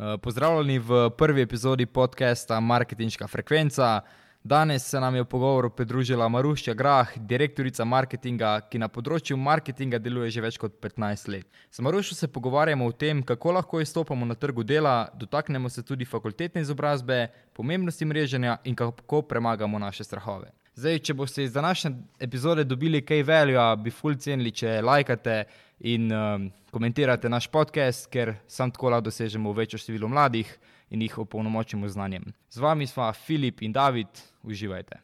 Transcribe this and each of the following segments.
Eh, pozdravljeni v prvi epizodi podcasta Marketinška frekvenca. Danes se nam je v pogovoru pridružila Marušča Grah, direktorica marketinga, ki na področju marketinga deluje že več kot 15 let. S Maruščo se pogovarjamo o tem, kako lahko izstopamo na trgu dela, dotaknemo se tudi fakultetne izobrazbe, pomembnosti mreženja in kako premagamo naše strahove. Zdaj, če boste iz današnje epizode dobili kaj velja, bi ful cenili, če lajkate in um, komentirate naš podcast, ker sam tako lahko dosežemo večjo število mladih in jih opolnomočimo z znanjem. Z vami smo Filip in David, uživajte.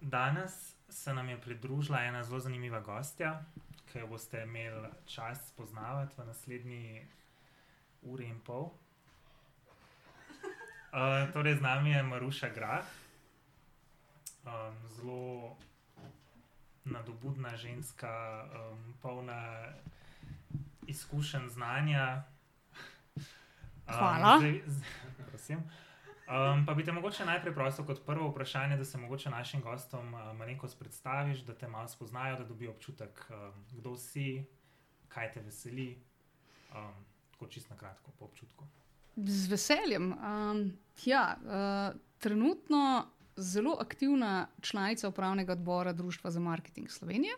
Danes se nam je pridružila ena zelo zanimiva gostja, ki jo boste imeli čas spoznavati v naslednji uri in pol. Uh, torej, z nami je Maruša Grah, um, zelo nadobudna ženska, um, polna izkušenj, znanja. Um, Hvala. Zdaj, z, prosim. Um, pa bi te mogoče najprej prosil kot prvo vprašanje, da se mogoče našim gostom uh, malenkost predstaviš, da te malo spoznajo, da dobijo občutek, um, kdo si, kaj te veseli. Um, tako čisto na kratko, po občutku. Z veseljem. Um, ja, uh, trenutno zelo aktivna članica upravnega odbora Društva za marketing Slovenije,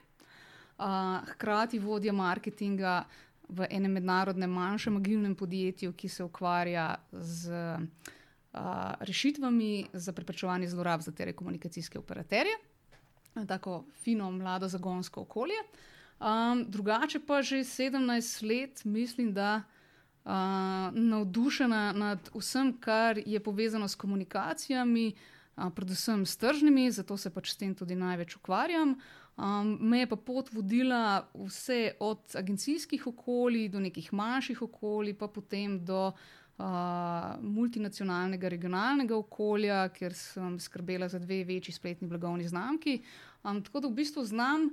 uh, hkrati vodja marketinga v enem mednarodnem manjšem agilnem podjetju, ki se ukvarja z uh, rešitvami za preprečevanje zlorab za telekomunikacijske operaterje. Tako fino, mlado, zagonsko okolje. Um, drugače pa že 17 let mislim, da uh, navdušena nad vsem, kar je povezano s komunikacijami, uh, predvsem s tržnimi, zato se pač s tem tudi največ ukvarjam. Um, me je pa pot vodila vse od agencijskih okolij do nekih manjših okolij, pa potem do uh, multinacionalnega regionalnega okolja, kjer sem skrbela za dve večji spletni blagovni znamki. Um, tako da v bistvu znam.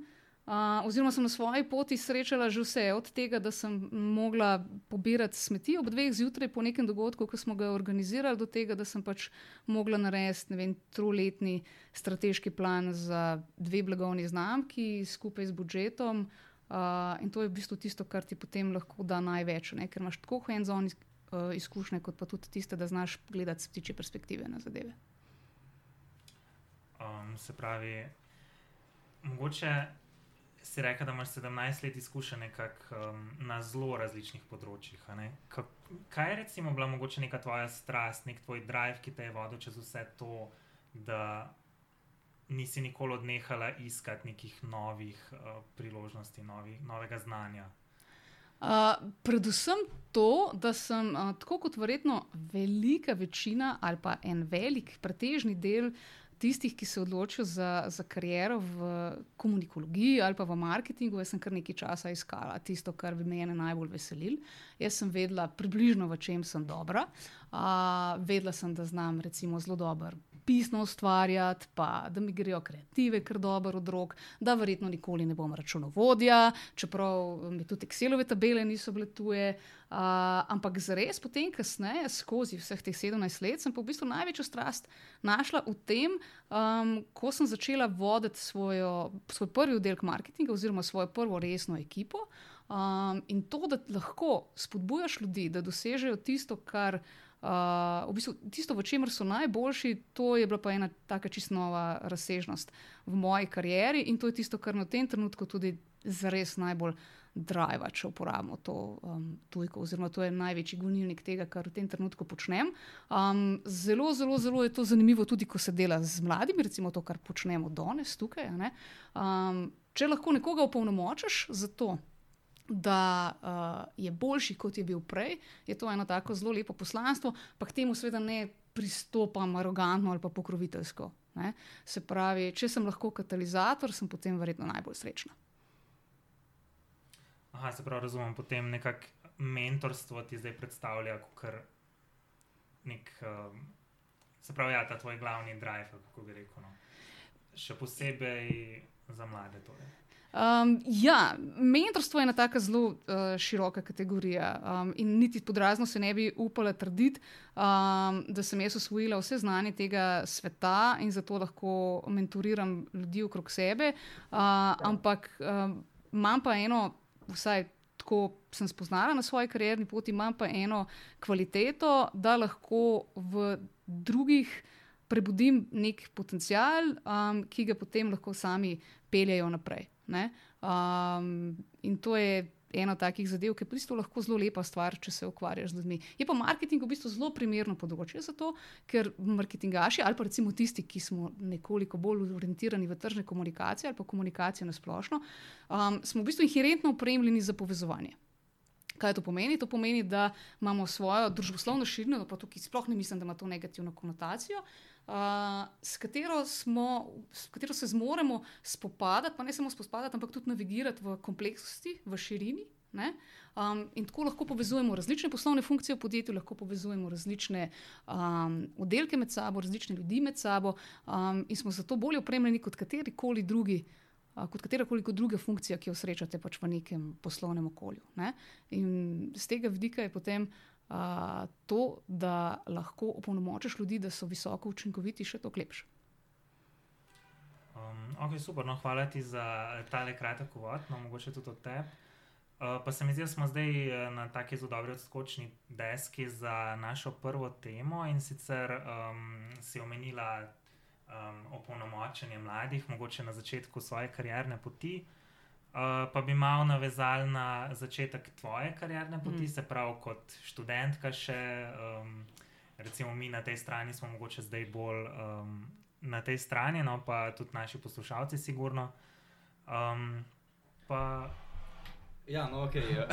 Uh, oziroma, sem na svoji poti srečala že vse, od tega, da sem mogla pobirati smeti ob dveh zjutraj po nekem dogodku, ki smo ga organizirali, do tega, da sem pač mogla narediti troletni strateški plan za dve blagovni znamki skupaj z budžetom. Uh, in to je v bistvu tisto, kar ti potem lahko da največ, ne? ker imaš tako hands-on uh, izkušnje, kot pa tudi tiste, da znaš gledati z ptiče perspektive na zadeve. Um, se pravi, mogoče si rekel, da imaš 17 let izkušenj um, na zelo različnih področjih. Kaj je recimo bila mogoče neka tvoja strast, nek tvoj drive, ki te je vodil čez vse to, da nisi nikoli odnehala iskati nekih novih uh, priložnosti, novi, novega znanja? Uh, predvsem to, da sem, uh, tako kot verjetno velika večina ali pa en velik, pretežni del tistih, ki se odločijo za, za kariero v komunikologiji ali pa v marketingu, jaz sem kar nekaj časa iskala tisto, kar bi me najbolj veselilo. Jaz sem vedela približno, v čem sem dobra. Uh, vedela sem, da znam recimo zelo dobro pisno ustvarjati, pa da mi grejo kreative, kar dobro od rok, da verjetno nikoli ne bom računovodja, čeprav mi tudi Excelove tabele niso bile tuje. Uh, ampak zares, potem, kasneje, skozi vseh teh 17 let, sem pa v bistvu največjo strast našla v tem, um, ko sem začela voditi svojo, svoj prvi oddelek marketinga oziroma svojo prvo resno ekipo. Um, in to, da lahko spodbujaš ljudi, da dosežejo tisto, kar. Uh, v bistvu, tisto, v čemer so najboljši, to je bila pa ena tako čisto nova razsežnost v moji karieri in to je tisto, kar na tem trenutku tudi zares najbolj drive, če uporabimo to um, tujko, oziroma to je največji gonilnik tega, kar v tem trenutku počnem. Um, zelo, zelo, zelo je to zanimivo tudi, ko se dela z mladimi, recimo to, kar počnemo danes tukaj. Um, če lahko nekoga opolnomočiš za to da uh, je boljši, kot je bil prej, je to eno tako zelo lepo poslanstvo, pa k temu seveda ne pristopam arogantno ali pa pokroviteljsko. Ne? Se pravi, če sem lahko katalizator, sem potem verjetno najbolj srečna. Aha, se pravi, razumem, potem nekako mentorstvo ti zdaj predstavlja kot nek, um, se pravi, ja, ta tvoj glavni drive, kako bi rekel. No? Še posebej za mlade. Torej. Um, ja, mentorstvo je ena tako zelo uh, široka kategorija. Um, in niti podrazno se ne bi upala trditi, um, da sem jaz usvojila vse znanje tega sveta in zato lahko mentoriram ljudi okrog sebe. Uh, ampak um, imam pa eno, vsaj tako sem spoznala na svoji karierni poti, imam pa eno kvaliteto, da lahko v drugih prebudim nek potencial, um, ki ga potem lahko sami peljejo naprej. Um, in to je ena takih zadev, ki je v bistvu lahko zelo lepa stvar, če se ukvarjaš z ljudmi. Je pa marketing v bistvu zelo primerno področje za to, ker marketingaši ali pa recimo tisti, ki smo nekoliko bolj orientirani v tržne komunikacije ali pa komunikacijo na splošno, um, smo v bistvu inherentno opremljeni za povezovanje. Kaj to pomeni? To pomeni, da imamo svojo družboslovno širino, pa tukaj sploh ne mislim, da ima to negativno konotacijo, uh, s, katero smo, s katero se zmoremo spopadati, pa ne samo spopadati, ampak tudi navigirati v kompleksnosti, v širini. Um, in tako lahko povezujemo različne poslovne funkcije v podjetju, lahko povezujemo različne um, oddelke med sabo, različne ljudi med sabo, um, in smo zato bolje opremljeni kot katerikoli drugi. Kot katerakoli druga funkcija, ki jo srečate pač v nekem poslovnem okolju. Ne? In z tega vidika je potem uh, to, da lahko opolnomočiš ljudi, da so visoko učinkoviti, še to lepše. Um, ok, super, no, hvala ti za tale kratek uvod, no, mogoče tudi od tebe. Uh, pa se mi zdi, da smo zdaj eh, na taki zelo dobri odskočni deski za našo prvo temo in sicer um, si omenila um, opolnomočenje mladih, mogoče na začetku svoje karierne poti. Uh, Uh, pa bi malo navezali na začetek tvoje karierne poti, mm. se pravi, kot študentka, še um, recimo mi na tej strani smo mogoče zdaj bolj um, na tej strani, no pa tudi naši poslušalci, sigurno. Um, pa Ja, no, okay, ja.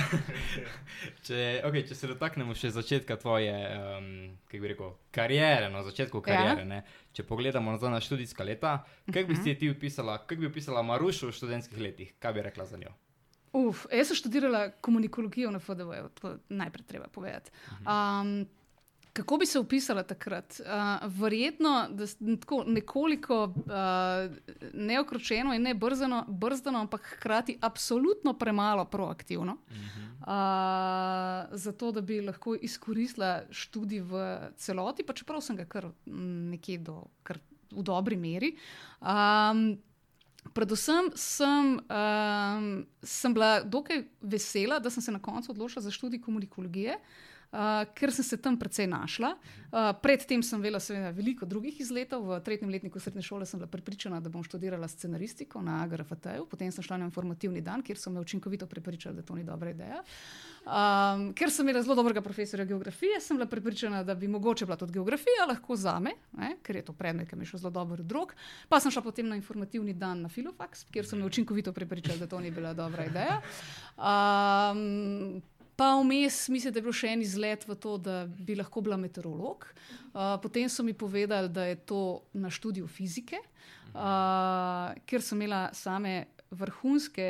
če, okay, če se dotaknemo še začetka tvoje um, rekel, kariere, no, začetku kariere, ja. če pogledamo nazaj na študijska leta, kaj bi si mhm. ti opisala, kaj bi opisala Marušu v študentskih letih, kaj bi rekla za njo? Uf, jaz sem študirala komunikologijo na FDW, to najprej treba povedati. Um, Kako bi se opisala takrat? Uh, verjetno, da tako nekoliko uh, neokročeno in ne brzano, brzdano, ampak hkrati absolutno premalo proaktivno. Uh -huh. uh, zato, da bi lahko izkoristila študij v celoti, pa čeprav sem ga kar nekje do, kar v dobri meri. Um, Predvsem sem, um, sem bila dokaj vesela, da sem se na koncu odločila za študij komunikologije. Uh, uh, ker sem se tam precej našla. Uh, predtem sem vela seveda veliko drugih izletov. V tretjem letniku srednje šole sem bila pripričana, da bom študirala scenaristiko na AGRFT-ju, potem sem šla na informativni dan, kjer so me učinkovito prepričali, da to ni dobra ideja. Um, ker sem imela zelo dobrega profesorja geografije, sem bila pripričana, da bi mogoče bila tudi geografija lahko za me, ne, ker je to predmet, ki mi je šel zelo dobro drug. Pa sem šla potem na informativni dan na Filofax, kjer so me učinkovito prepričali, da to ni bila dobra ideja. Um, Pa vmes, mislim, da je bil še en izlet v to, da bi lahko bila meteorolog. Uh, potem so mi povedali, da je to na študiju fizike, uh, ker sem imela same vrhunske.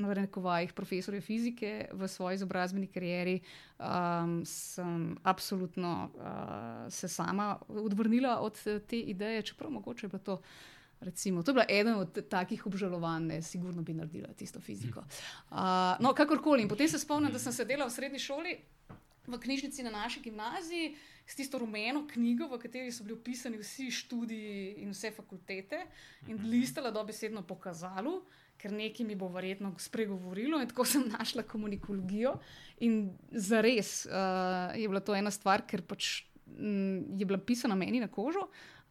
Na rekovajih profesorja fizike v svoji izobrazbeni karieri um, sem absolutno uh, se sama odvrnila od te ideje, čeprav mogoče je bilo to Recimo, to je bila ena od takih obžalovanj, ne, sigurno bi naredila tisto fiziko. Uh, no, kakorkoli. In potem se spomnim, da sem sedela v srednji šoli, v knjižnici na naši gimnaziji, s tisto rumeno knjigo, v kateri so bili opisani vsi študiji in vse fakultete, in mhm. listala dobesedno pokazalo, ker nekaj mi bo verjetno spregovorilo. In tako sem našla komunikologijo. In za res uh, je bila to ena stvar, ker pač. Je bila pisana meni na kožo,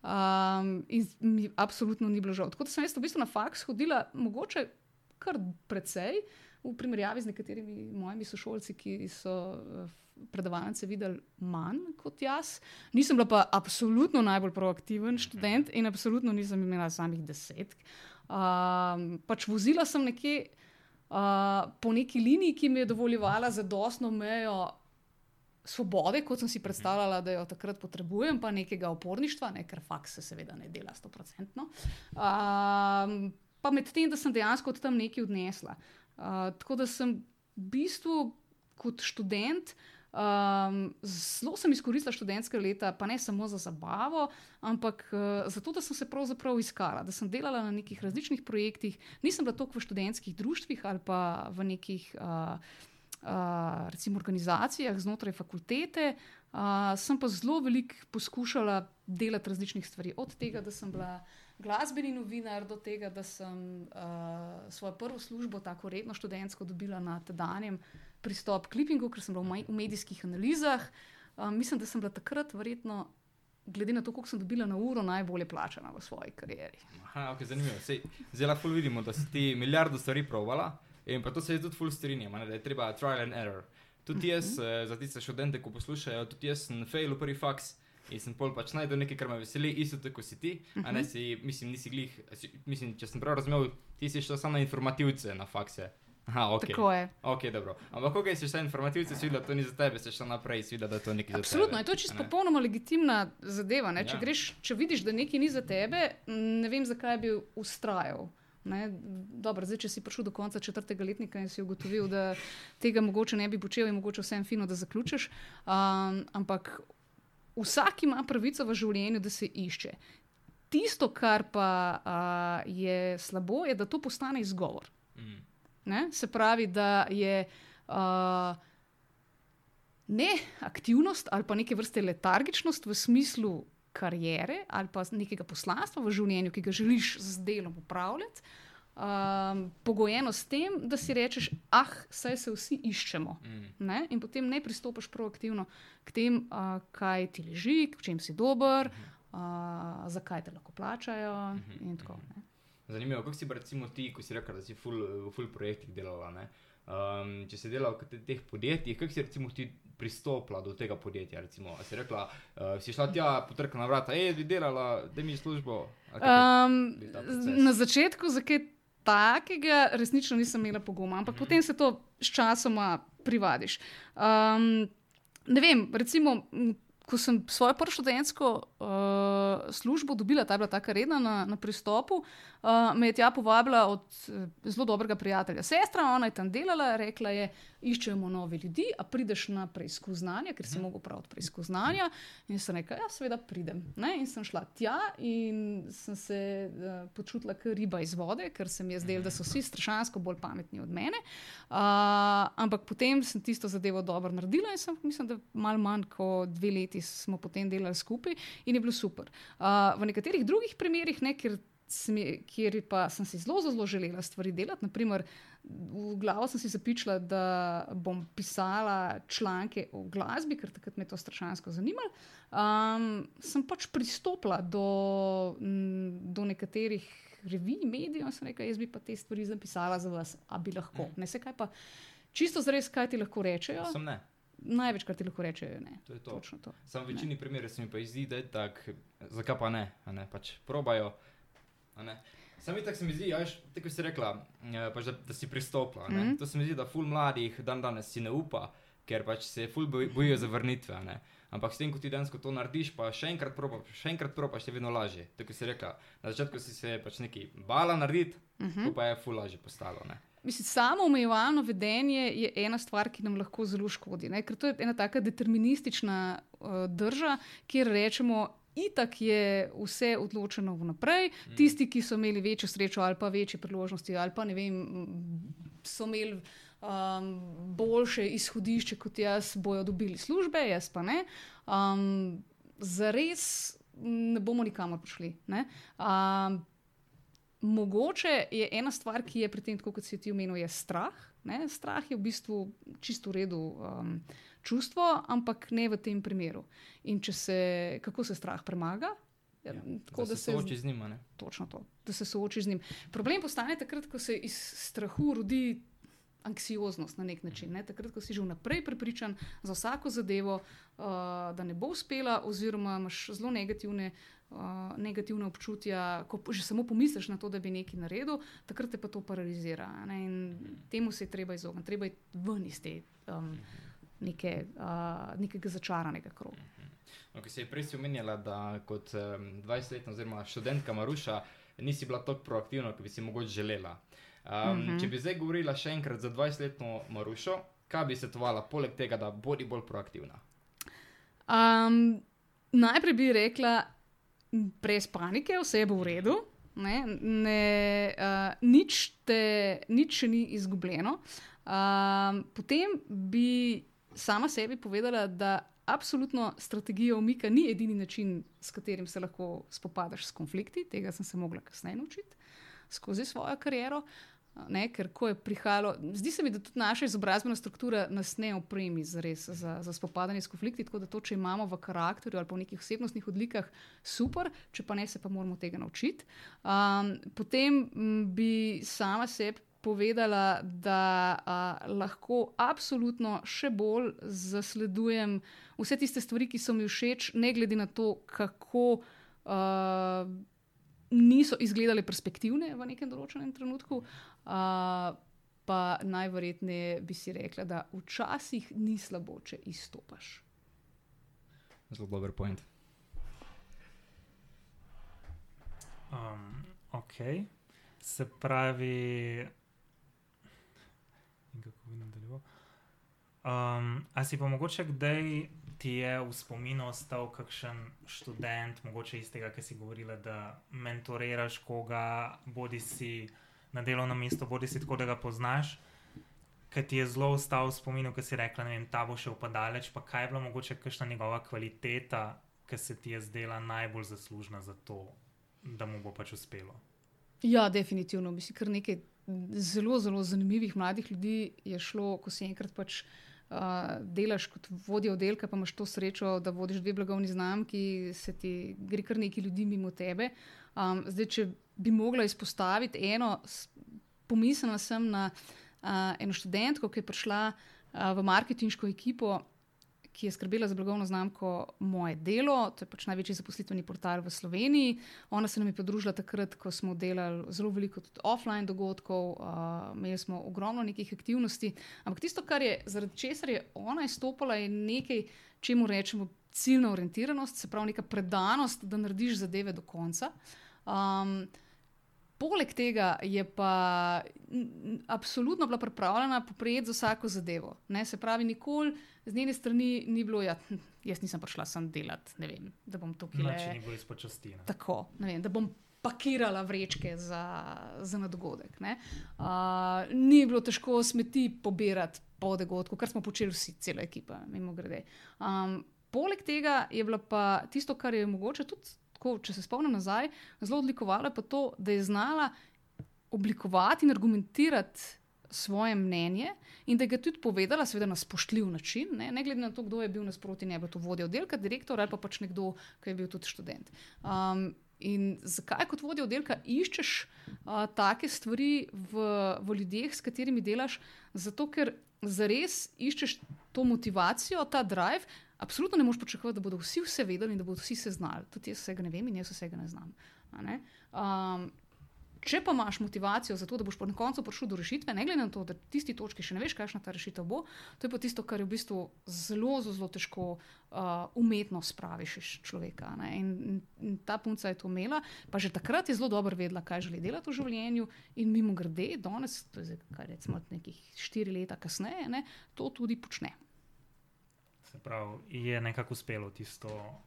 Um, in mi absolutno ni bilo žal. Tako da sem jaz v bistvu na faks hodila, mogoče kar precej, v primerjavi z nekaterimi mojimi sošolci, ki so eh, predavalnice videli manj kot jaz. Nisem bila pa absolutno najbolj proaktiven študent in absolutno nisem imela samih deset. Um, pač vozila sem nekje uh, po neki liniji, ki mi je dovoljevala zadostno mejo svobode, kot sem si predstavljala, da jo takrat potrebujem, pa nekega oporništva, ne, ker faks se seveda ne dela sto procentno. Um, pa med tem, da sem dejansko od tam nekaj odnesla. Uh, tako da sem v bistvu kot študent. Um, zelo sem izkoristila študentske leta, pa ne samo za zabavo, ampak uh, zato, da sem se pravzaprav iskala, da sem delala na nekih različnih projektih. Nisem bila toliko v študentskih društvih ali pa v nekih uh, recimo organizacijah znotraj fakultete, uh, sem pa zelo veliko poskušala delati različnih stvari. Od tega, da sem bila glasbeni novinar do tega, da sem uh, svojo prvo službo, tako redno študentsko, dobila na tedanjem pristop klipingu, ker sem bila v, v medijskih analizah. Um, mislim, da sem bila takrat verjetno. Glede na to, koliko sem dobila na uro, najbolje plačana v svoji karieri. Aha, okay, zanimivo. Sej, zdaj lahko vidimo, da si ti milijardo stvari provala in pa to se je tudi full strinjam, da je treba trial and error. Tudi jaz, uh -huh. za tiste študente, ko poslušajo, tudi jaz sem fail v prvi faks in sem pol pač najdel nekaj, kar me veseli, isto tako si ti. Uh -huh. A ne si, mislim, nisi glih, mislim, če sem prav razumel, ti si šel samo na informativce na fakse. Aha, ok. Tako je. Ok, dobro. Ampak, ko si šel informativce, si videl, da to ni za tebe, si šel naprej, si videl, da to ni za tebe. Absolutno, je to čisto popolnoma legitimna zadeva. Če, Ja. greš, če vidiš, da nekaj ni za tebe, ne vem, zakaj bi ustrajal. Ne? Dobro, zdaj, če si prišel do konca četrtega letnika in si ugotovil, da tega mogoče ne bi počel, je mogoče vsem fino, da zaključiš. Um, ampak vsak ima pravico v življenju, da se išče. Tisto, kar pa uh, je slabo, je, da to postane izgovor. Mm. Ne? Se pravi, da je uh, ne aktivnost ali pa neke vrste letargičnost v smislu karijere ali pa nekega poslanstva v življenju, ki ga želiš z delom upravljati, um, pogojeno s tem, da si rečeš, ah, saj se vsi iščemo. Mm. Ne? In potem ne pristopiš proaktivno k tem, uh, kaj ti leži, v čem si dober, uh, zakaj te lahko plačajo Mhm, in tako. Ne? Zanimivo, kako si pa recimo ti, ko si rekel, da si ful, v full projektih delala. Ne? Um, če si delal v te- teh podjetjih, kako si recimo ti pristopila do tega podjetja? Recimo, si rekla, uh, si šla tja, potrkala na vrata, hej, bi delala, da mi službo. Je Um, z- proces? na začetku za kaj takega resnično nisem imela poguma, ampak Mhm. potem se to sčasoma privadiš. Um, ne vem, recimo. Ko sem svojo prvo študentsko uh, službo dobila, ta je bila tako redna na, na pristopu, uh, me je tja povabila od uh, zelo dobrega prijatelja. Sestra, ona je tam delala, rekla je, iščemo nove ljudi, a prideš na preizkus znanja, ker si Mhm. mogel praviti preizkus znanja. In sem rekla, ja, seveda pridem. Ne? In sem šla tja in sem se uh, počutila kot riba iz vode, ker se mi je zdelo, da so vsi strašansko bolj pametni od mene. Uh, ampak potem sem tisto zadevo dobro naredila in sem, mislim, da malo manj kot dve leti smo potem delali skupaj in je bilo super. Uh, v nekaterih drugih primerih, ne, kjer, sem, je- kjer pa sem si zelo, zelo želela stvari delati, naprimer. V glavo sem si zapičila, da bom pisala članke o glasbi, ker takrat me je to strašansko zanimalo. Um, sem pač pristopila do, do nekaterih revij, medijev in sem rekla, jaz bi pa te stvari zapisala za vas, a bi lahko. Ne se kaj pa, čisto zares, kaj ti lahko rečejo. Sem ne, Največkrat ti lahko rečejo, ne. to je to. Točno to. Sam v večini primerov se mi pa zdi, da je tako, zakaj pa ne, a ne, pač probajo. Sam tako se mi zdi, ajš, tako si rekla, eh, pač da, da si pristopila. Mm. -hmm. To se mi zdi, da ful mladih dan danes si ne upa, ker pač se ful boj- bojijo za vrnitve. a ne. Ampak s tem, ko ti dejansko to narediš, pa še enkrat probaš, še enkrat probaš, je vedno lažje. Tako si rekla, na začetku si se pač nekaj bala narediti, Mhm. -huh. pa je ful lažje postalo. Ne. Mislim, samo omejevalno vedenje je ena stvar, ki nam lahko zelo škodi. Ne? Ker to je ena taka deterministična uh, drža, kjer rečemo, itak je vse odločeno vnaprej. Mm. Tisti, ki so imeli večjo srečo ali pa večje priložnosti, ali pa ne vem, so imeli. Um, boljše izhodišče kot jaz, bojo dobili službe, jaz pa ne. Um, Zares ne bomo nikamor prišli. ne. Um, Mogoče je ena stvar, ki je pri tem, kot si ti omenil, je strah. Ne? Strah je v bistvu čisto v redu um, čustvo, ampak ne v tem primeru. In če se, kako se strah premaga? Ja, tako, da se sooči z njima. ne. točno to, da se sooči z njim. Problem postane takrat, ko se iz strahu rodi anksioznost na nek način. Ne? Takrat, ko si že vnaprej prepričan za vsako zadevo, uh, da ne bo uspela, oziroma imaš zelo negativne, uh, negativne občutja, ko že samo pomisliš na to, da bi nekaj naredil, takrat te pa to paralizira. Ne? In temu se je treba izogniti, treba je ven iz te. Um, Neke, uh, nekega začaranega kroga. No, ki si je prej omenjala, da kot um, 20-letna oziroma študentka Maruša nisi bila tako proaktivna, kot bi si mogoče želela. Um, mm Mhm. -hmm. Če bi zdaj govorila še enkrat za 20-letno Marušo, kaj bi svetovala, poleg tega, da bodi bolj proaktivna? Um, najprej bi rekla, brez panike, vse bo v redu. Ne, ne, uh, nič, te, nič še ni izgubljeno. Um, potem bi sama sebi povedala, da absolutno strategija umika ni edini način, s katerim se lahko spopadaš s konflikti. Tega sem se mogla kasneje naučiti skozi svojo kariero. Ne, ker ko je prihajalo, zdi se mi, da tudi naša izobrazbena struktura nas ne opremi za, za, za spopadanje s konflikti. Tako da to, če imamo v karakterju ali v nekih osebnostnih odlikah, super, če pa ne, se pa moramo tega naučiti. Um, potem bi sama sebi povedala, da uh, lahko absolutno še bolj zasledujem vse tiste stvari, ki so mi všeč, ne glede na to, kako. Uh, Niso izgledali perspektivne v nekem določenem trenutku, uh, pa najverjetneje bi si rekla, da včasih ni slabo, če izstopaš. Zelo dober point. Um, ok, se pravi, In kako bi nadaljeval? Um, a si pa mogoče kdaj ti je v spominu ostal kakšen študent, mogoče iz tega, ki si govorila, da mentoriraš koga, bodi si na delovnem mestu, bodi si tako, da ga poznaš, ki ti je zelo ostal v spominu, ki si rekla, da ta bo še upadaleč, pa kaj je bila mogoče kakšna njegova kvaliteta, ki se ti je zdela najbolj zaslužna za to, da mu bo pač uspelo. Ja, definitivno. Mislim, kar nekaj zelo, zelo zanimivih mladih ljudi je šlo, ko si enkrat pač. Uh, delaš kot vodja oddelka, pa imaš to srečo, da vodiš dve blagovni znamki, se ti gre kar nekaj ljudi mimo tebe. Um, zdaj, če bi mogla izpostaviti eno, pomislila sem na uh, eno študentko, ki je prišla uh, v marketinško ekipo ki je skrbela za blagovno znamko Moje delo, to je pač največji zaposlitveni portal v Sloveniji. Ona se nam je pridružila takrat, ko smo delali zelo veliko offline dogodkov, uh, imeli smo ogromno nekih aktivnosti. Ampak tisto, kar je zaradi česar je ona izstopila, je nekaj, čemu rečemo ciljna orientiranost, se pravi neka predanost, da narediš zadeve do konca. Um, Poleg tega je pa absolutno bila pripravljena poprijeti za vsako zadevo. Ne? Se pravi, nikoli z njene strani ni bilo, ja, hm, jaz nisem prišla sem delati, ne vem, da bom to kile. Če ni bilo izpočasti. Tako, ne vem, da bom pakirala vrečke za, za nadgodek. Uh, ni bilo težko smeti pobirati po dogodku, kar smo počeli vsi, cela ekipa, mimo grede. Um, poleg tega je bilo pa tisto, kar je mogoče tudi, tako, če se spomnim nazaj, zelo odlikovalo je pa to, da je znala oblikovati in argumentirati svoje mnenje in da ga je tudi povedala, seveda na spoštljiv način, ne, ne glede na to, kdo je bil nasproti njej, to vodja oddelka, direktor ali pa pač nekdo, ki je bil tudi študent. Um, in zakaj kot vodja oddelka iščeš uh, take stvari v, v ljudeh, s katerimi delaš? Zato, ker zares iščeš to motivacijo, ta drive. Absolutno ne moreš pričakovati, da bodo vsi vse vedeli in da bodo vsi se znali. Tudi jaz vsega ne vem in jaz vsega ne znam. Ne? Um, Če pa imaš motivacijo za to, da boš na koncu prišel do rešitve, ne glede na to, da tisti točki še ne veš, kakšna ta rešitev bo, to je pa tisto, kar je v bistvu zelo, zelo, zelo težko uh, umetno spraviš iz človeka. In, in, ta punca je to imela, pa že takrat je zelo dobro vedela, kaj želi delati v življenju, in mimo grede, danes, to je zdaj, recimo nekih štiri leta kasneje, ne, to tudi počne. Se pravi, je nekako uspelo tisto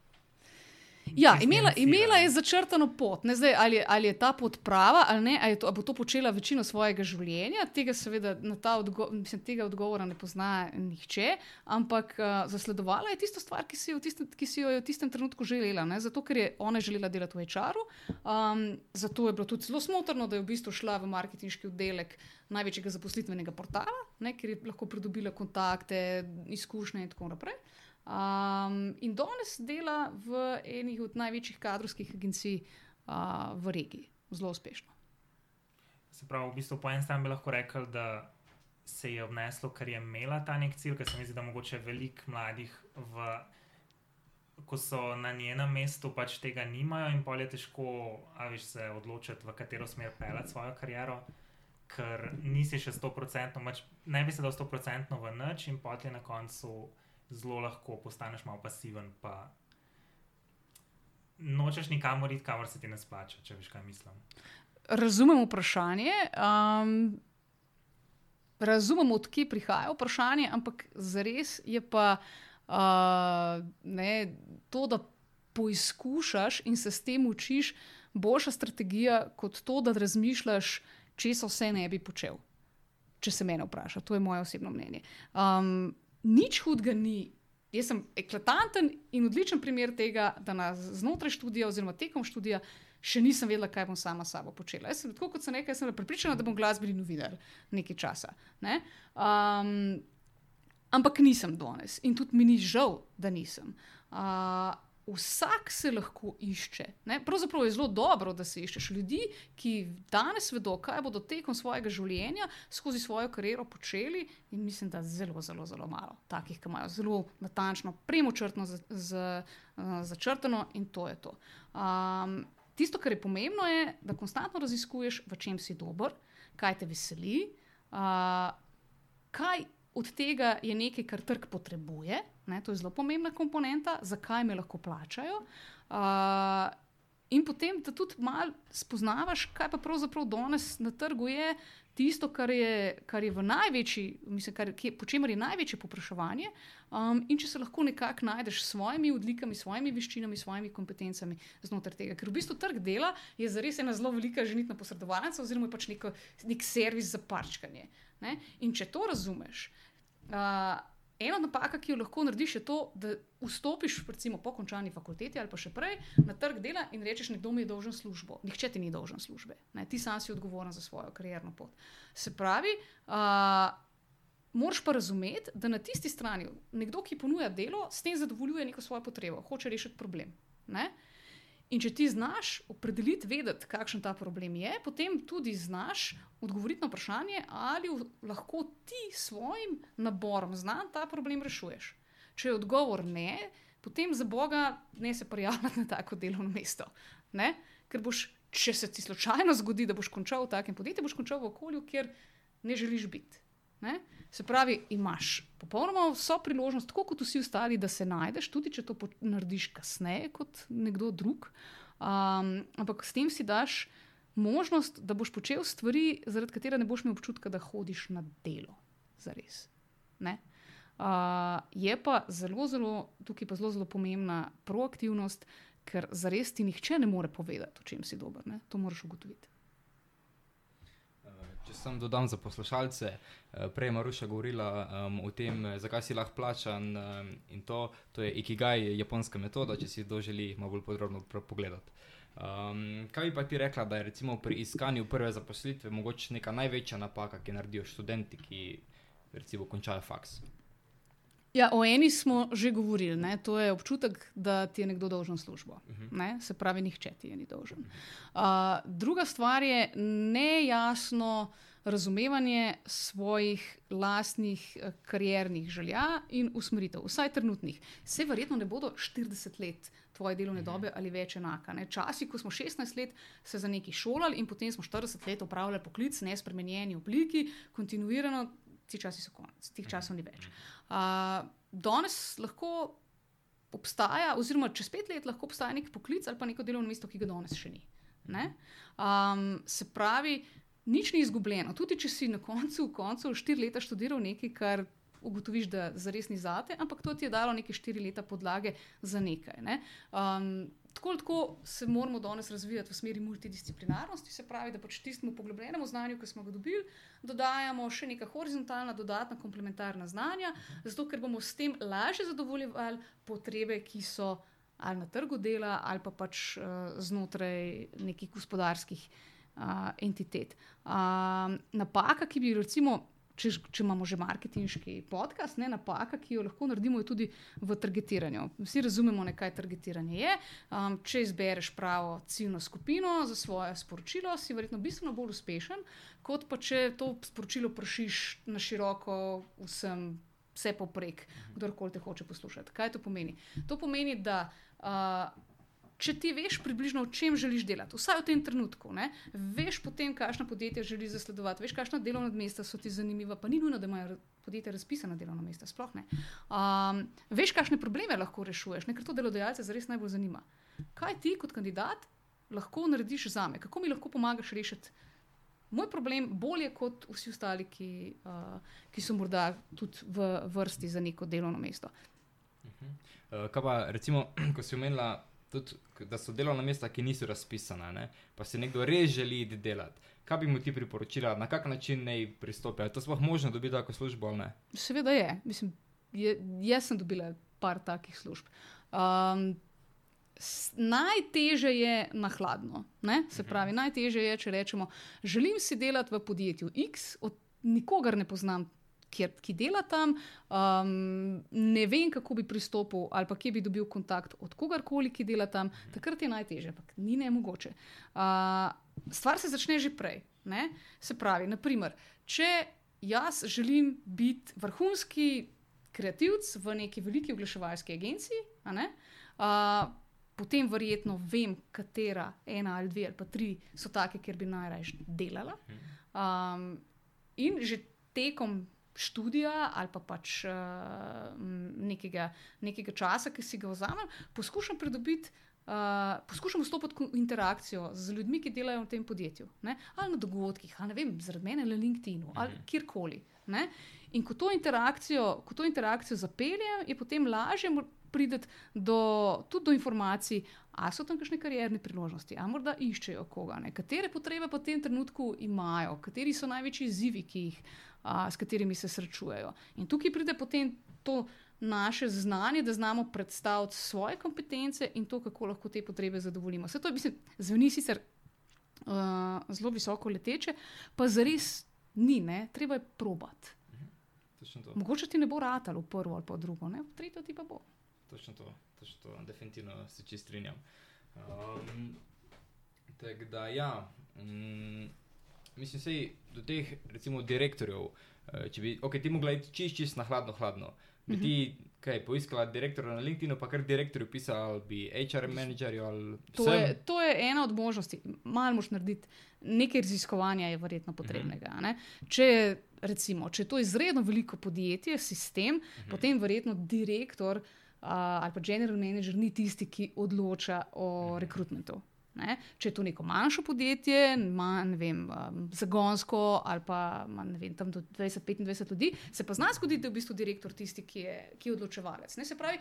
Ja, imela, imela je začrtano pot. Zdaj, ali, ali je ta pot prava ali ne, ali, to, ali bo to počela večino svojega življenja. Tega, seveda, odgo mislim, tega odgovora ne pozna nihče, ampak uh, zasledovala je tisto stvar, ki si, tistem, ki si jo je v tistem trenutku želela. Ne? Zato, ker je ona želela delati v HR-u. Um, zato je bilo tudi zelo smotrno, da je v bistvu šla v marketinški oddelek največjega zaposlitvenega portala, ne? ker je lahko pridobila kontakte, izkušnje in tako naprej. Um, in danes dela v eni od največjih kadrovskih agencij uh, v regiji, zelo uspešno. Se pravi, v bistvu po eni strani bi lahko rekel, da se je obneslo, ker je imela ta nek cilj, ker se mi zdi, da mogoče veliko mladih, v, ko so na njenem mestu, pač tega nimajo in pol je težko, a veš, se odločiti, v katero smer pelati svojo kariero. Ker nisi še 100%, pač ne bi se dal 100% v noč, in potem na koncu zelo lahko postaneš malo pasiven, pa nočeš nikamor iti, kamor se ti ne splača, če veš, kaj mislim. Razumem vprašanje. Um, razumem, odkje prihaja vprašanje, ampak zares je pa uh, ne, to, da poizkušaš in se s tem učiš, boljša strategija kot to, da razmišljaš, če se vse ne bi počel. Če se me vpraša, to je moje osebno mnenje. Um, nič hudega ni jaz sem eklatanten in odličen primer tega, da na znotraj študija oziroma tekom študija še nisem vedela, kaj bom sama s sabo počela. Jaz sem tako kot sem rekla, sem pripričana, da bom glasbeni novinar nekaj časa. Ne? Um, ampak nisem danes in tudi mi ni žal, da nisem. Uh, vsak se lahko išče. Ne? Pravzaprav je zelo dobro, da se iščeš ljudi, ki danes vedo, kaj bodo tekom svojega življenja skozi svojo kariero počeli. In mislim, da je zelo, zelo, zelo malo takih, ki imajo zelo natančno, premočrtno začrtano in to je to. Um, tisto, kar je pomembno, je, da konstantno raziskuješ, v čem si dober, kaj te veseli. Uh, kaj od tega je nekaj, kar trg potrebuje, ne, to je zelo pomembna komponenta, zakaj me lahko plačajo. Uh, in potem, da tudi malo spoznavaš, kaj pa pravzaprav danes na trgu je tisto, kar je, kar je v največji, mislim, kar, kje, po čemer je največje popraševanje. Um, in če se lahko nekako najdeš s svojimi odlikami, svojimi veščinami, svojimi kompetencami znotraj tega. Ker v bistvu trg dela je zares ena zelo velika ženitna posredovalnica, oziroma pač neko, nek servis za parčkanje. Ne? In če to razumeš, Uh, ena napaka, ki jo lahko narediš, je to, da vstopiš, recimo po končani fakulteti ali pa še prej, na trg dela in rečeš, nekdo mi je dolžen službo. Nihče ti ni dolžen službe, ne? ti sam si odgovoren za svojo karjerno pot. Se pravi, uh, moraš pa razumeti, da na tisti strani nekdo, ki ponuja delo, s tem zadovoljuje neko svojo potrebo, hoče rešiti problem. Ne? In če ti znaš opredeliti, vedeti, kakšen ta problem je, potem tudi znaš odgovoriti na vprašanje, ali lahko ti s svojim naborom znanj ta problem rešuješ. Če je odgovor ne, potem za Boga ne se prijavljati na tako delovno mesto. Ne? Ker boš, če se ti slučajno zgodi, da boš končal v takem podjetju, boš končal v okolju, kjer ne želiš biti. Ne? Se pravi, imaš popolnoma vso priložnost, tako kot vsi ostali, da se najdeš, tudi če to narediš kasneje kot nekdo drug. Um, ampak s tem si daš možnost, da boš počel stvari, zaradi katerih ne boš imel občutka, da hodiš na delo. Zares. Uh, je pa zelo, zelo, tukaj pa zelo, zelo pomembna proaktivnost, ker zares ti nihče ne more povedati, o čem si dober. Ne? To moraš ugotoviti. Sem dodam za poslušalce, eh, prej je Maruša govorila um, o tem, eh, zakaj si lahko plačan um, in to, to je Ikigai, japonska metoda, če si to želi malo bolj podrobno pogledati. Um, kaj bi pa ti rekla, da je pri iskanju prve zaposlitve mogoče neka največja napaka, ki naredijo študenti, ki recimo končajo faks? Ja, o eni smo že govorili, ne? to je občutek, da ti je nekdo dolžen službo. Uh mhm. -huh. Se pravi, nihče ti je ni dolžen. Uh, druga stvar je nejasno razumevanje svojih lastnih eh, kariernih želja in usmeritev, vsaj trenutnih. Vse verjetno ne bodo 40 let tvoje delovne mhm. dobe ali več enaka. Ne? Časi, ko smo 16 let se za neki šolali in potem smo 40 let upravljali poklic, ne spremenjeni obliki, kontinuirano, ti časi so konec, teh časov ni več. Uh, danes lahko obstaja, oziroma čez pet let lahko obstaja nek poklic ali pa neko delovno mesto, ki ga danes še ni. Um, se pravi, nič ni izgubljeno. Tudi če si na koncu, koncu štiri leta študiral nekaj, kar ugotoviš, da zares ni zate, ampak to ti je dalo neke štiri leta podlage za nekaj. Ne? Um, tako tako se moramo danes razvijati v smeri multidisciplinarnosti, se pravi, da pač tistemu poglobljenemu znanju, ki smo ga dobili, dodajamo še neka horizontalna, dodatna, komplementarna znanja, zato ker bomo s tem lažje zadovoljevali potrebe, ki so ali na trgu dela, ali pa pač uh, znotraj nekih gospodarskih uh, entitet. Uh, napaka, ki bi recimo če, če imamo že marketinški podcast, ne napaka, ki jo lahko naredimo tudi v targetiranju. Vsi razumemo, kaj targetiranje je. Um, če izbereš pravo ciljno skupino za svoje sporočilo, si verjetno bistveno bolj uspešen, kot pa če to sporočilo pršiš na široko vsem. Vse poprek, kdorkoli te hoče poslušati. Kaj to pomeni? To pomeni, da uh, če ti veš približno, o čem želiš delati, vsaj v tem trenutku, ne, veš potem, kakšno podjetje želiš zasledovati, veš, kakšna delovna mesta so ti zanimiva, pa ni nujno, da imajo podjetja razpisana delovna mesta, sploh ne. Um, veš, kakšne probleme lahko rešuješ, ker to delodajalce zares najbolj zanima. Kaj ti kot kandidat lahko narediš za me, kako mi lahko pomagaš rešiti moj problem bolje kot vsi ostali, ki, uh, ki so morda tudi v vrsti za neko delovno mesto. Uh -huh. uh, kaj pa, recimo, ko si omenila tudi, da so delovna mesta, ki niso razpisana, ne? pa se nekdo res želi delati. Kaj bi mu ti priporočila, na kak način naj pristopi? Je to sploh možno dobiti tako službo? Seveda je. Mislim, je. Jaz sem dobila par takih služb. Um, najtežje je na hladno. Ne? Se pravi, najtežje je, če rečemo, želim si delati v podjetju X, od nikogar ne poznam. Kjer, ki dela tam, um, ne vem, kako bi pristopil, ali pa kje bi dobil kontakt od kogarkoli, ki dela tam, takrat je najtežje, ampak ni ne mogoče. Uh, stvar se začne že prej. Ne? Se pravi, naprimer, če jaz želim biti vrhunski kreativc v neki veliki oglaševalski agenciji, ne, uh, potem verjetno vem, katera ena ali dve ali pa tri so take, kjer bi najraje delala. Um, in že tekom študija ali pa pač uh, nekega, nekega časa, ki si ga vzamem, poskušam pridobiti. Uh, poskušam vstopiti v interakcijo z ljudmi, ki delajo v tem podjetju, ne? ali na dogodkih, ali vem, zaradi mene na LinkedIn-u, ali kjerkoli. Ne? In ko to interakcijo, ko to interakcijo zapeljem, je potem lažje priti do, tudi do informacij, ali so tam kakšne karierne priložnosti, ali morda iščejo koga, ne? katere potrebe pa v tem trenutku imajo, kateri so največji izzivi, ki jih, a, s katerimi se srečujejo. In tukaj pride potem to naše znanje, da znamo predstaviti svoje kompetence in to, kako lahko te potrebe zadovoljimo. Vse to mislim, zveni sicer uh, zelo visoko leteče, pa zares ni, ne? treba je probati. To. Mogoče ti ne bo ratalo prvo ali pa drugo, ne? tretjo ti pa bo. Točno to, točno to. definitivno se čist strinjam. Um, Tako da, ja, mm, mislim, sej do teh, recimo, direktorjev, eh, če bi, ok, ti mogla iti čist, čist na hladno, hladno. Bi ti, kaj, poiskala direktorja na LinkedInu, pa kar direktorju pisala, ali bi HR menedžerju ali To vsem? je, to je ena od možnosti. Malo moš narediti, nekaj raziskovanja je verjetno potrebnega. a ne. Če, recimo, če je to izredno veliko podjetje, sistem, potem verjetno direktor uh, ali pa general manager ni tisti, ki odloča o rekrutmentu. Ne? Če je to neko manjše podjetje, ima ne vem, um, zagonsko ali pa ima vem, tam do 20-25 ljudi, se pa zna zgoditi, da je v bistvu direktor tisti, ki je, ki je odločevalec. Ne? Se pravi,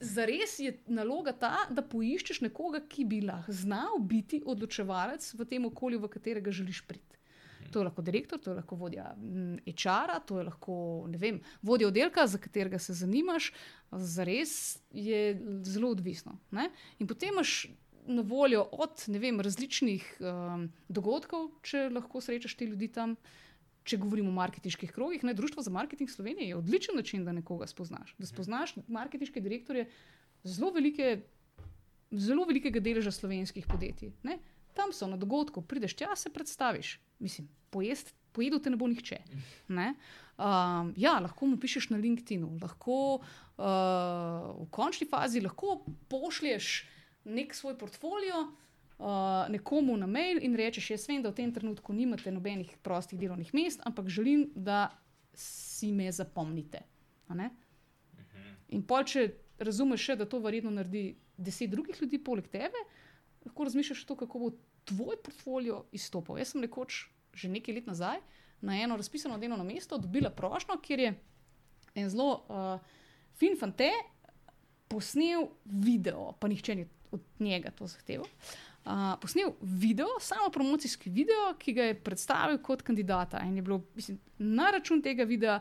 Zares je naloga ta, da poiščeš nekoga, ki bi lahko znal biti odločevalec v tem okolju, v katerega želiš priti. To je lahko direktor, to je lahko vodja HR-a, to je lahko vem, vodja oddelka, za katerega se zanimaš. Zares je zelo odvisno. Ne? In potem imaš na voljo od vem, različnih um, dogodkov, če lahko srečaš te ljudi tam. Če govorimo o marketinških krogih, ne, Društvo za marketing Slovenije je odličen način, da nekoga spoznaš. Da spoznaš marketinške direktorje zelo, velike, zelo velikega deleža slovenskih podjetij. Ne. Tam so na dogodku, prideš tja, se predstaviš. Mislim, pojest, pojedu te ne bo nihče. Ne. Um, ja, lahko mu pišeš na LinkedIn-u, lahko uh, v končni fazi lahko pošlješ nek svoj portfolio uh, nekomu na mail in rečeš: Jaz vem, da v tem trenutku nimate nobenih prostih delovnih mest, ampak želim, da si me zapomnite. Ne? In pol, če razumeš, še, da to verjetno naredi deset drugih ljudi poleg tebe, lahko razmišljaš to, kako bo tvoj portfolio izstopal. Jaz sem nekoč, že nekaj let nazaj, na eno razpisano delovno mesto dobila prošlo, kjer je en zelo uh, fin fante posnel video, pa nihče ni od njega to zahteval. Uh, posnel video, samo promocijski video, ki ga je predstavil kot kandidata. In je bilo, mislim, na račun tega videa,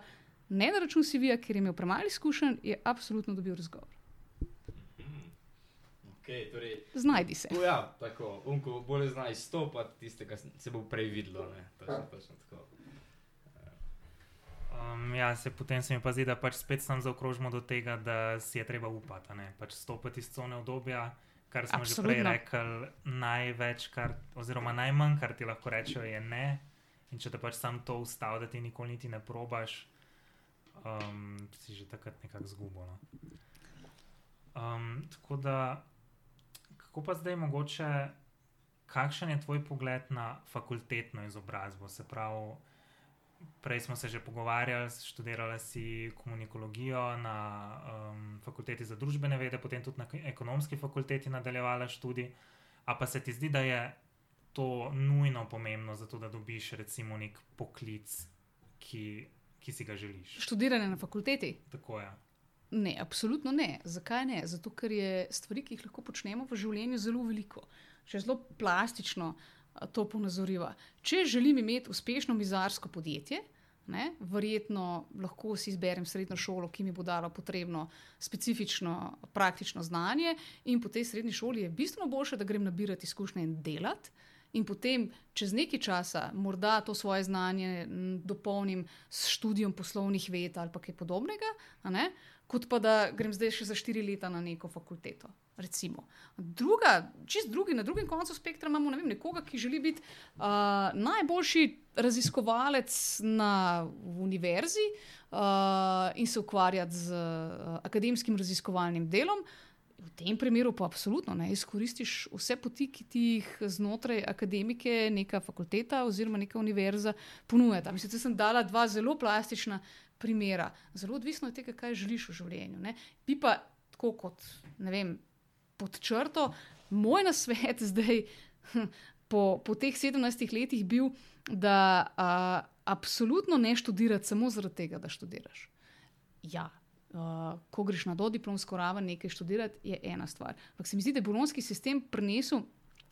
ne na račun CV-ja, ker je imel premalo izkušenj, je absolutno dobil razgovor. Okay, torej, Znajdi se. tu, ja, tako, unko bolj zna izstopati, tistega se bo prej videlo. Ne? Točno, točno tako. Um, ja, se potem se mi pa zdi, da pač spet sem zaokrožimo do tega, da si je treba upati, ne? pač stopiti iz cone obdobja, kar smo Absolutno. že prej rekli, največ, kar, oziroma najmanj, kar ti lahko rečejo, je ne. In če te pač sam to ustavi, da ti nikoli niti ne probaš, um, si že takrat nekako zgubo. No? Um, tako da, kako pa zdaj mogoče, kakšen je tvoj pogled na fakultetno izobrazbo? Se pravi, prej smo se že pogovarjali, študirala si komunikologijo na um, fakulteti za družbene vede, potem tudi na ekonomski fakulteti nadaljevala študij. A pa se ti zdi, da je to nujno pomembno, zato da dobiš recimo nek poklic, ki, ki si ga želiš? Študiranje na fakulteti? Tako je. Ne, absolutno ne. Zakaj ne? Zato, ker je stvari, ki jih lahko počnemo v življenju, zelo veliko. Če zelo plastično a, to ponazoriva. Če želim imeti uspešno mizarsko podjetje, Ne? Verjetno lahko si izberem srednjo šolo, ki mi bo dala potrebno specifično praktično znanje, in po tej srednji šoli je bistveno boljše, da grem nabirati izkušnje in delati. In potem, čez nekaj časa, morda to svoje znanje dopolnim s študijem poslovnih ved ali kaj podobnega, ne? Kot pa da grem zdaj še za štiri leta na neko fakulteto. Recimo. Druga, čist drugi, na drugem koncu spektra imamo ne vem, nekoga, ki želi biti uh, najboljši raziskovalec na univerzi uh, in se ukvarjati z uh, akademskim raziskovalnim delom. V tem primeru pa absolutno ne izkoristiš vse poti, ki ti jih znotraj akademike, neka fakulteta oziroma neka univerza ponuja. Mislim, da sem dala dva zelo plastična primera. Zelo odvisno od tega, kaj želiš v življenju. Ne? Bi pa tako kot, vem, pod črto, moj nasvet zdaj, po, po teh 17 letih, bil, da uh, absolutno ne študirati samo zaradi tega, da študiraš. Ja. Uh, ko greš na dodiplomsko raven nekaj študirati, je ena stvar. Ampak se mi zdi, da je bolonski sistem prinesel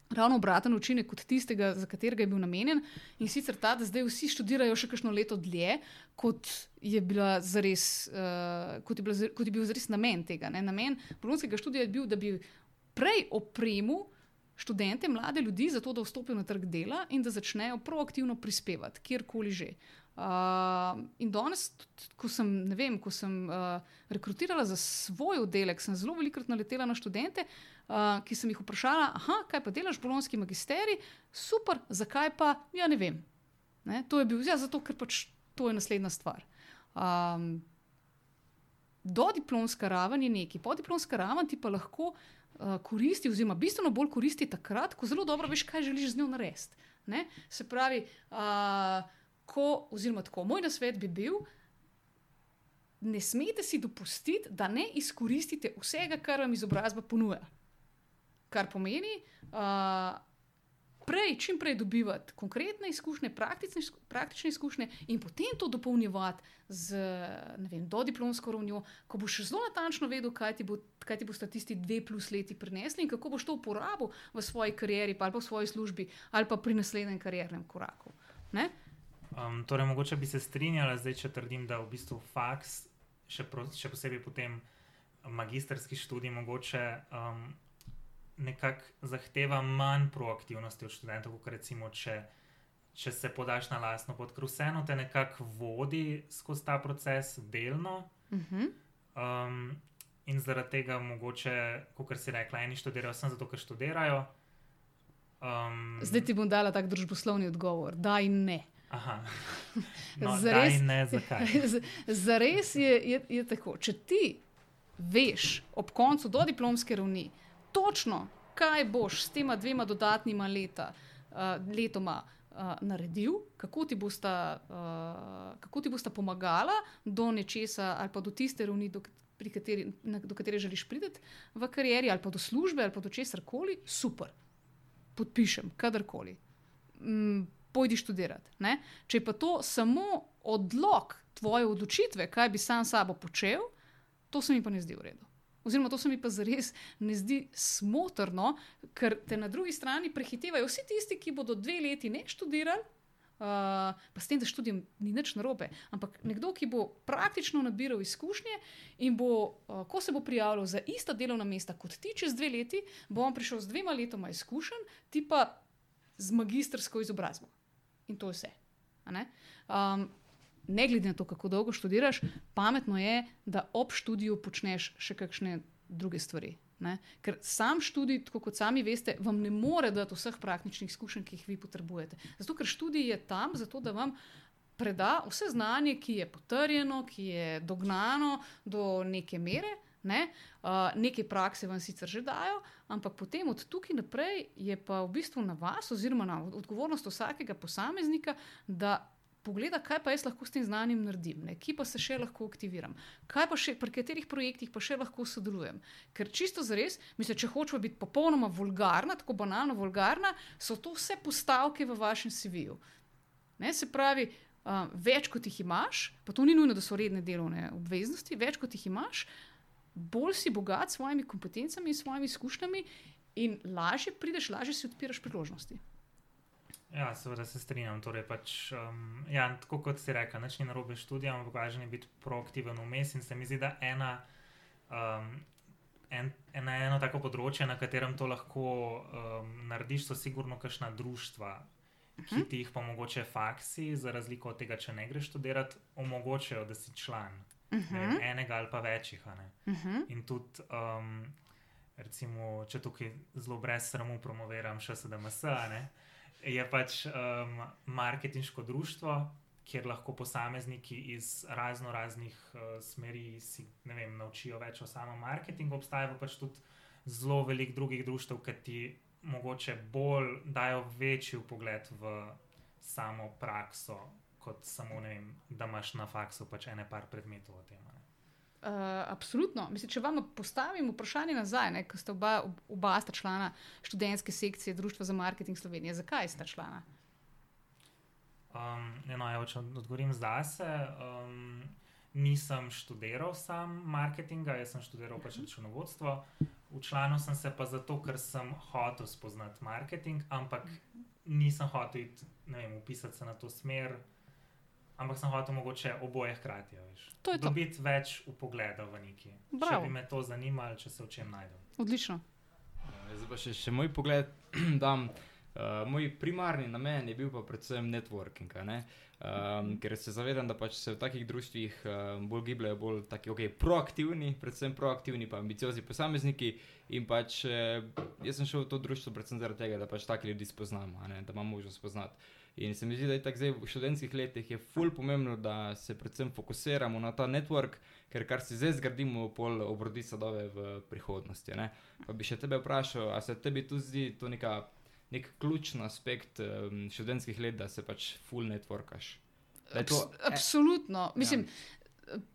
ravno obraten učinek kot tistega, za katerega je bil namenjen. In sicer ta, da zdaj vsi študirajo še kakšno leto dlje, kot je, zares, uh, kot je, bila, kot je bil zares namen tega. Ne? Namen bolonskega študija je bil, da bi prej opremil študente, mlade ljudi, zato da vstopijo na trg dela in da začnejo proaktivno prispevati, kjerkoli že. Uh, in danes, ko sem, vem, ko sem uh, rekrutirala za svoj oddelek, sem zelo velikokrat naletela na študente, uh, ki sem jih vprašala, kaj pa delaš, bolonski magisterij, super, zakaj pa, ja, ne vem. Ne? To je bil, ja, zato ker pač to je naslednja stvar. Um, do diplomska raven je neki, podiplomska raven ti pa lahko uh, koristi, oziroma bistveno bolj koristi takrat, ko zelo dobro veš, kaj želiš z njo narediti. Se pravi, uh, ko, oziroma tako, moj nasvet bi bil, ne smete si dopustiti, da ne izkoristite vsega, kar vam izobrazba ponuja kar pomeni, uh, prej, čim prej dobivati konkretne izkušnje, praktične, praktične izkušnje in potem to dopolnjevati z vem, dodiplomsko ravnjo, ko boš zelo natančno vedel, kaj ti, bo, kaj ti bo statisti dve plus leti prinesli in kako boš to uporabil v svoji karieri, ali pa v svoji službi, ali pa pri naslednjem kariernem koraku. Um, torej, mogoče bi se strinjala, zdaj, če trdim, da v bistvu faks, še, pro, še posebej potem magistrski študij, mogoče um, nekako zahteva manj proaktivnosti od študentov, kot recimo, če, če se podaš na lastno pot, ker vseeno te nekako vodi skozi ta proces delno. Uh -huh. um, in zaradi tega, mogoče, kot si rekla, eni študirajo samo zato, ker študirajo. Um, Zdaj ti bom dala tak družboslovni odgovor, da in ne. No, Zares, ne, zares je, je, je tako. Če ti veš ob koncu do diplomske ravni, točno, kaj boš s tema dvema dodatnima leta, uh, letoma uh, naredil, kako ti, bosta, uh, kako ti bosta pomagala do nečesa ali pa do tiste ravni, do, kateri, na, do katere želiš priti v karieri, ali pa do službe, ali pa do česar koli, super. Podpišem, kadarkoli. Mm, pojdi študirati. Ne? Če pa to samo odlog tvoje odločitve, kaj bi sam sabo počel, to se mi pa ne zdi v redu. Oziroma, to se mi pa zares ne zdi smotrno, ker te na drugi strani prehitevajo vsi tisti, ki bodo dve leti ne študirali. Uh, pa s tem, da študijem ni nič narobe, ampak nekdo, ki bo praktično nabiral izkušnje in bo, uh, ko se bo prijavil za ista delovna mesta kot ti, čez dve leti, bo on prišel z dvema letoma izkušenj, ti pa z magistrsko izobrazbo. In to je vse. Um, ne glede na to, kako dolgo študiraš, pametno je, da ob študiju počneš še kakšne druge stvari. Ne? Ker sam študij, tako kot sami veste, vam ne more dati vseh praktičnih izkušenj, ki jih vi potrebujete. Zato, ker študij je tam, zato da vam preda vse znanje, ki je potrjeno, ki je dognano do neke mere. Ne? Uh, Nekaj prakse vam sicer že dajo, ampak potem od tukaj naprej je pa v bistvu na vas, oziroma na odgovornost vsakega posameznika, da pogleda, kaj pa jaz lahko s tem znanjem naredim, ne? ki pa se še lahko aktiviram, kaj pa še, pri katerih projektih pa še lahko sodelujem. Ker čisto za res, mislim, če hočemo biti popolnoma vulgarna, tako banalno vulgarna, so to vse postavke v vašem CV-ju. Se pravi, uh, več kot jih imaš, pa to ni nujno, da so redne delovne obveznosti, več kot jih imaš, bolj si bogat s svojimi kompetencami in svojimi izkušnjami, in lažje prideš, lažje si odpiraš priložnosti. Ja, seveda se strinjam. Torej pač, um, ja, tako kot si rekel, ni narobe študija, ampak važno je biti proaktiven vmes. In se mi zdi, da ena, um, en, ena, eno tako področje, na katerem to lahko um, narediš, so sigurno kakšna društva, ki ti jih pa mogoče faksi, za razliko od tega, če ne greš študirati, omogočajo, da si član Uh ne vem, -huh. enega ali pa večjih. ne. Uh -huh. In tudi, um, recimo, če tukaj zelo brez sramu promoviram še SDMS, ne, je pač um, marketinško društvo, kjer lahko posamezniki iz razno raznih uh, smeri si ne vem, naučijo več o samem marketingu. Obstaja pa pač tudi zelo veliko drugih društv, ki ti mogoče bolj dajo večji pogled v samo prakso. Kot samo, ne vem, da imaš na faksu pač ene par predmetov o tem. ne. Uh, absolutno. Mislim, če vam postavim vprašanje nazaj, ne, ko ste oba, oba sta člana študentske sekcije Društva za marketing Slovenije, zakaj sta člana? Um, eno, evo, če odgovorim zase, um, nisem študiral sam marketinga, jaz sem študiral pač računovodstvo. Učlanil sem se pa zato, ker sem hotel spoznati marketing, ampak nisem hotel iti, ne vem, upisati se na to smer, ampak sem hotel mogoče oboje hkrati. To je to. Dobiti več upogleda v neki. Če Bravo. bi me to zanimalo, če se v čem najdem. Odlično. Ja, Zdaj pa še, še moj pogled dam. Uh, moj primarni namen je bil pa predvsem networking, a ne? um, ker se zavedam, da pač se v takih društvih um, bolj gibljajo, bolj taki, okay, proaktivni, predvsem proaktivni, pa ambiciozni posamezniki. In pač eh, jaz sem šel v to društvo predvsem zaradi tega, da pač take ljudi spoznamo, a ne? da imam možnost spoznati. In se mi zdi, da je tako zdaj v študentskih letih je ful pomembno, da se predvsem fokusiramo na ta network, ker kar si zdaj zgradimo, pol obrodi sadove v prihodnosti. Ne? Pa bi še tebe vprašal, a se tebi tu zdi to neka, nek ključni aspekt um, študentskih let, da se pač full networkaš? Je to, Abs absolutno. Mislim,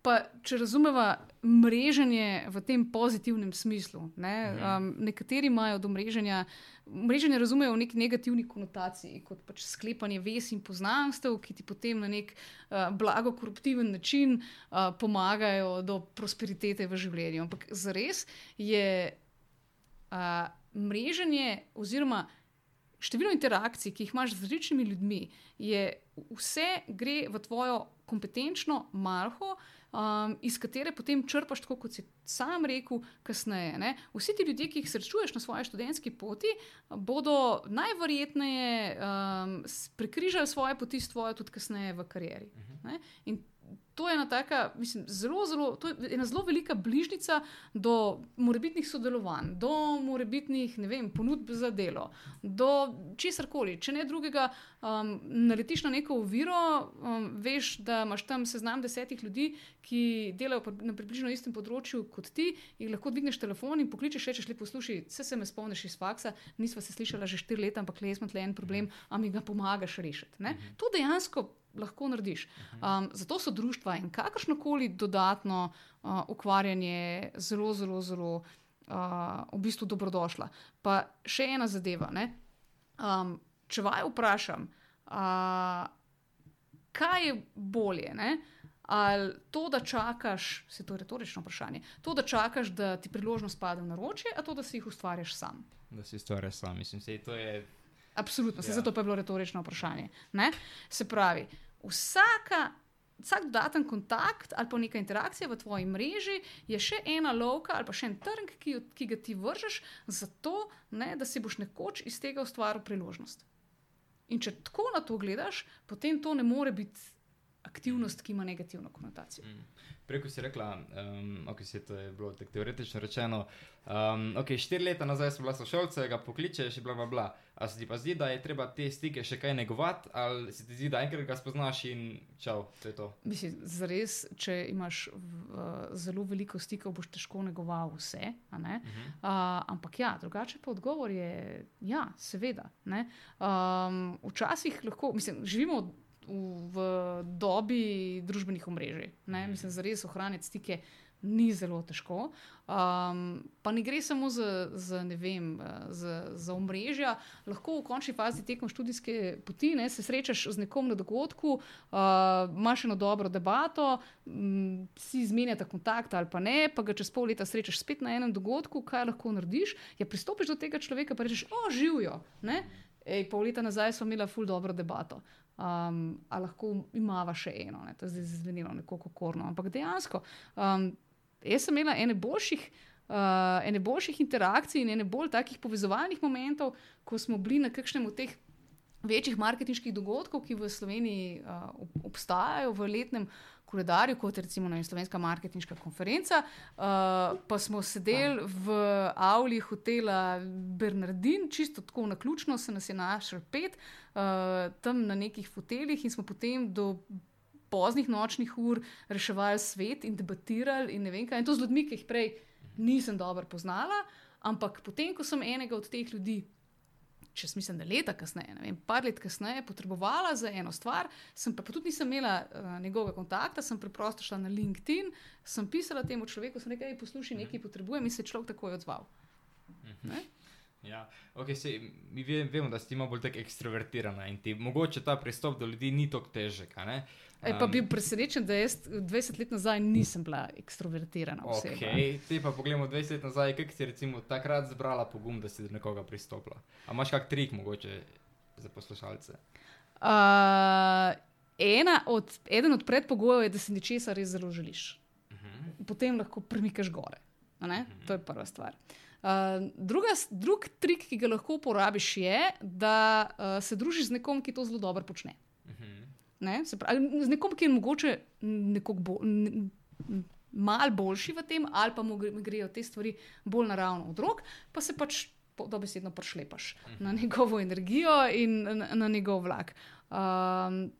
pa, če razumeva mreženje v tem pozitivnem smislu. Ne? Um, nekateri imajo do mreženja, mreženje razumejo v neki negativni konotaciji, kot pač sklepanje vez in poznanstev, ki ti potem na nek uh, blago koruptiven način uh, pomagajo do prosperitete v življenju. Ampak zares je uh, mreženje oziroma število interakcij, ki jih imaš z različnimi ljudmi, je vse gre v tvojo kompetenčno malho. Um, iz katere potem črpaš, tako kot si sam rekel, kasneje. Ne? Vsi ti ljudje, ki jih srečuješ na svoji študentski poti, bodo najverjetneje um, prekrižali svoje poti s tvojo tudi kasneje v karieri. Ne? In to je ena taka, mislim, zelo, zelo, to je ena zelo velika bližnica do morebitnih sodelovanj, do morebitnih, ne vem, ponudb za delo, do česar koli. Če ne drugega, um, naletiš na neko oviro, um, veš, da imaš tam seznam desetih ljudi, ki delajo na približno istem področju kot ti, in lahko dvigneš telefon in pokličeš, rečeš, lepo poslušaj, vse se me spomniš iz faksa, nisva se slišala že štiri leta, ampak le jaz imam tle en problem, a mi ga pomagaš rešiti. Ne? To dejansko lahko narediš. Um, zato so društva in kakršno koli dodatno uh, ukvarjanje zelo, zelo, zelo uh, v bistvu dobrodošla. Pa še ena zadeva. ne. Um, če vaj vprašam, uh, kaj je bolje? Ne? Ali to, da čakaš, se to je retorično vprašanje, to, da čakaš, da ti priložnost pade v naročje, a to, da si jih ustvarjaš sam. da si stvariš sam, mislim, to je. Absolutno, se Ja. zato pa je bilo retorično vprašanje. Ne? Se pravi, vsaka, vsak dodaten kontakt ali pa neka interakcija v tvoji mreži je še ena lovka ali pa še en trg, ki, jo- ki ga ti vržeš, zato ne, da si boš nekoč iz tega ustvaril priložnost. In če tako na to gledaš, potem to ne more biti aktivnost, ki ima negativno konotacijo. Preko si rekla, um, ok, si to je bilo tako teoretično rečeno. Um, ok, štiri leta nazaj sem bila sošolca, ga pokličeš, bla, bla, bla. A se ti pa zdi, da je treba te stike še kaj negovati, ali se ti zdi, da enkrat ga spoznaš in čau, to je to. Mislim, zares, če imaš v, uh, zelo veliko stikov, boš težko negoval vse. a ne? Uh, ampak ja, drugače pa odgovor je, ja, seveda. ne. Um, včasih lahko, mislim, živimo v, v dobi družbenih omrežij. ne. Mislim, zares ohraniti stike ni zelo težko. Um, pa ne gre samo za, za, vem, za, za omrežja, lahko v končni fazi tekom študijske poti ne, se srečaš z nekom na dogodku, uh, imaš eno dobro debato, m, si izmenjata kontakt ali pa ne, pa ga čez pol leta srečaš spet na enem dogodku, kaj lahko narediš. Ja, pristopiš do tega človeka in rečeš, o, živijo. Ej, pol leta nazaj smo imeli ful dobro debato. Um, a lahko imamo še eno, ne? to je zdaj zvenelo nekoliko korno. Ampak dejansko, um, jaz sem imela ene boljših, uh, ene boljših interakcij in ene bolj takih povezovalnih momentov, ko smo bili na kakšnem od teh večjih marketinških dogodkov, ki v Sloveniji uh, obstajajo v letnem koledarju, kot recimo vem, Slovenska marketinška konferenca. Uh, pa smo sedeli v avli hotela Bernardin, čisto tako na ključno, se nas je našel pet, uh, tam na nekih foteljih in smo potem do. Poznih nočnih ur reševali svet in debatirali, in ne vem kaj. In to z ljudmi, ki jih prej nisem dobro poznala, ampak potem, ko sem enega od teh ljudi če mislim, da leta kasneje, ne vem, par let kasneje, potrebovala za eno stvar, sem pa, pa tudi nisem imela uh, njegovega kontakta, sem preprosto šla na LinkedIn, sem pisala temu človeku, sem rekel, poslušaj, nekaj mhm. potrebujem in se je človek takoj odzval. Ne? Ja, okay, sej, mi vemo, da si malo bolj ekstrovertirana in ti mogoče ta pristop do ljudi ni tako težek. Um, E, pa bil presenečen, da jaz 20 let nazaj nisem bila ekstrovertirana. Okay. Ti pa pogledamo 20 let nazaj, kako si recimo takrat zbrala pogum, da si do nekoga pristopila. A imaš kak trik mogoče za poslušalce? Uh, od, eden od predpogojev je, da si nečesa res zelo želiš. Uh mhm. -huh. Potem lahko premikaš gore. Uh mhm. -huh. To je prva stvar. Uh, druga, drug trik, ki ga lahko uporabiš, je, da uh, se družiš z nekom, ki to zelo dobro počne. Uh mhm. -huh. Ne? Pravi, z nekom, ki je mogoče bo, malo boljši v tem, ali pa mu grejo te stvari bolj naravno od rok, pa se pač dobesedno prišlepaš na mhm. njegovo energijo in na, na njegov vlak. Um,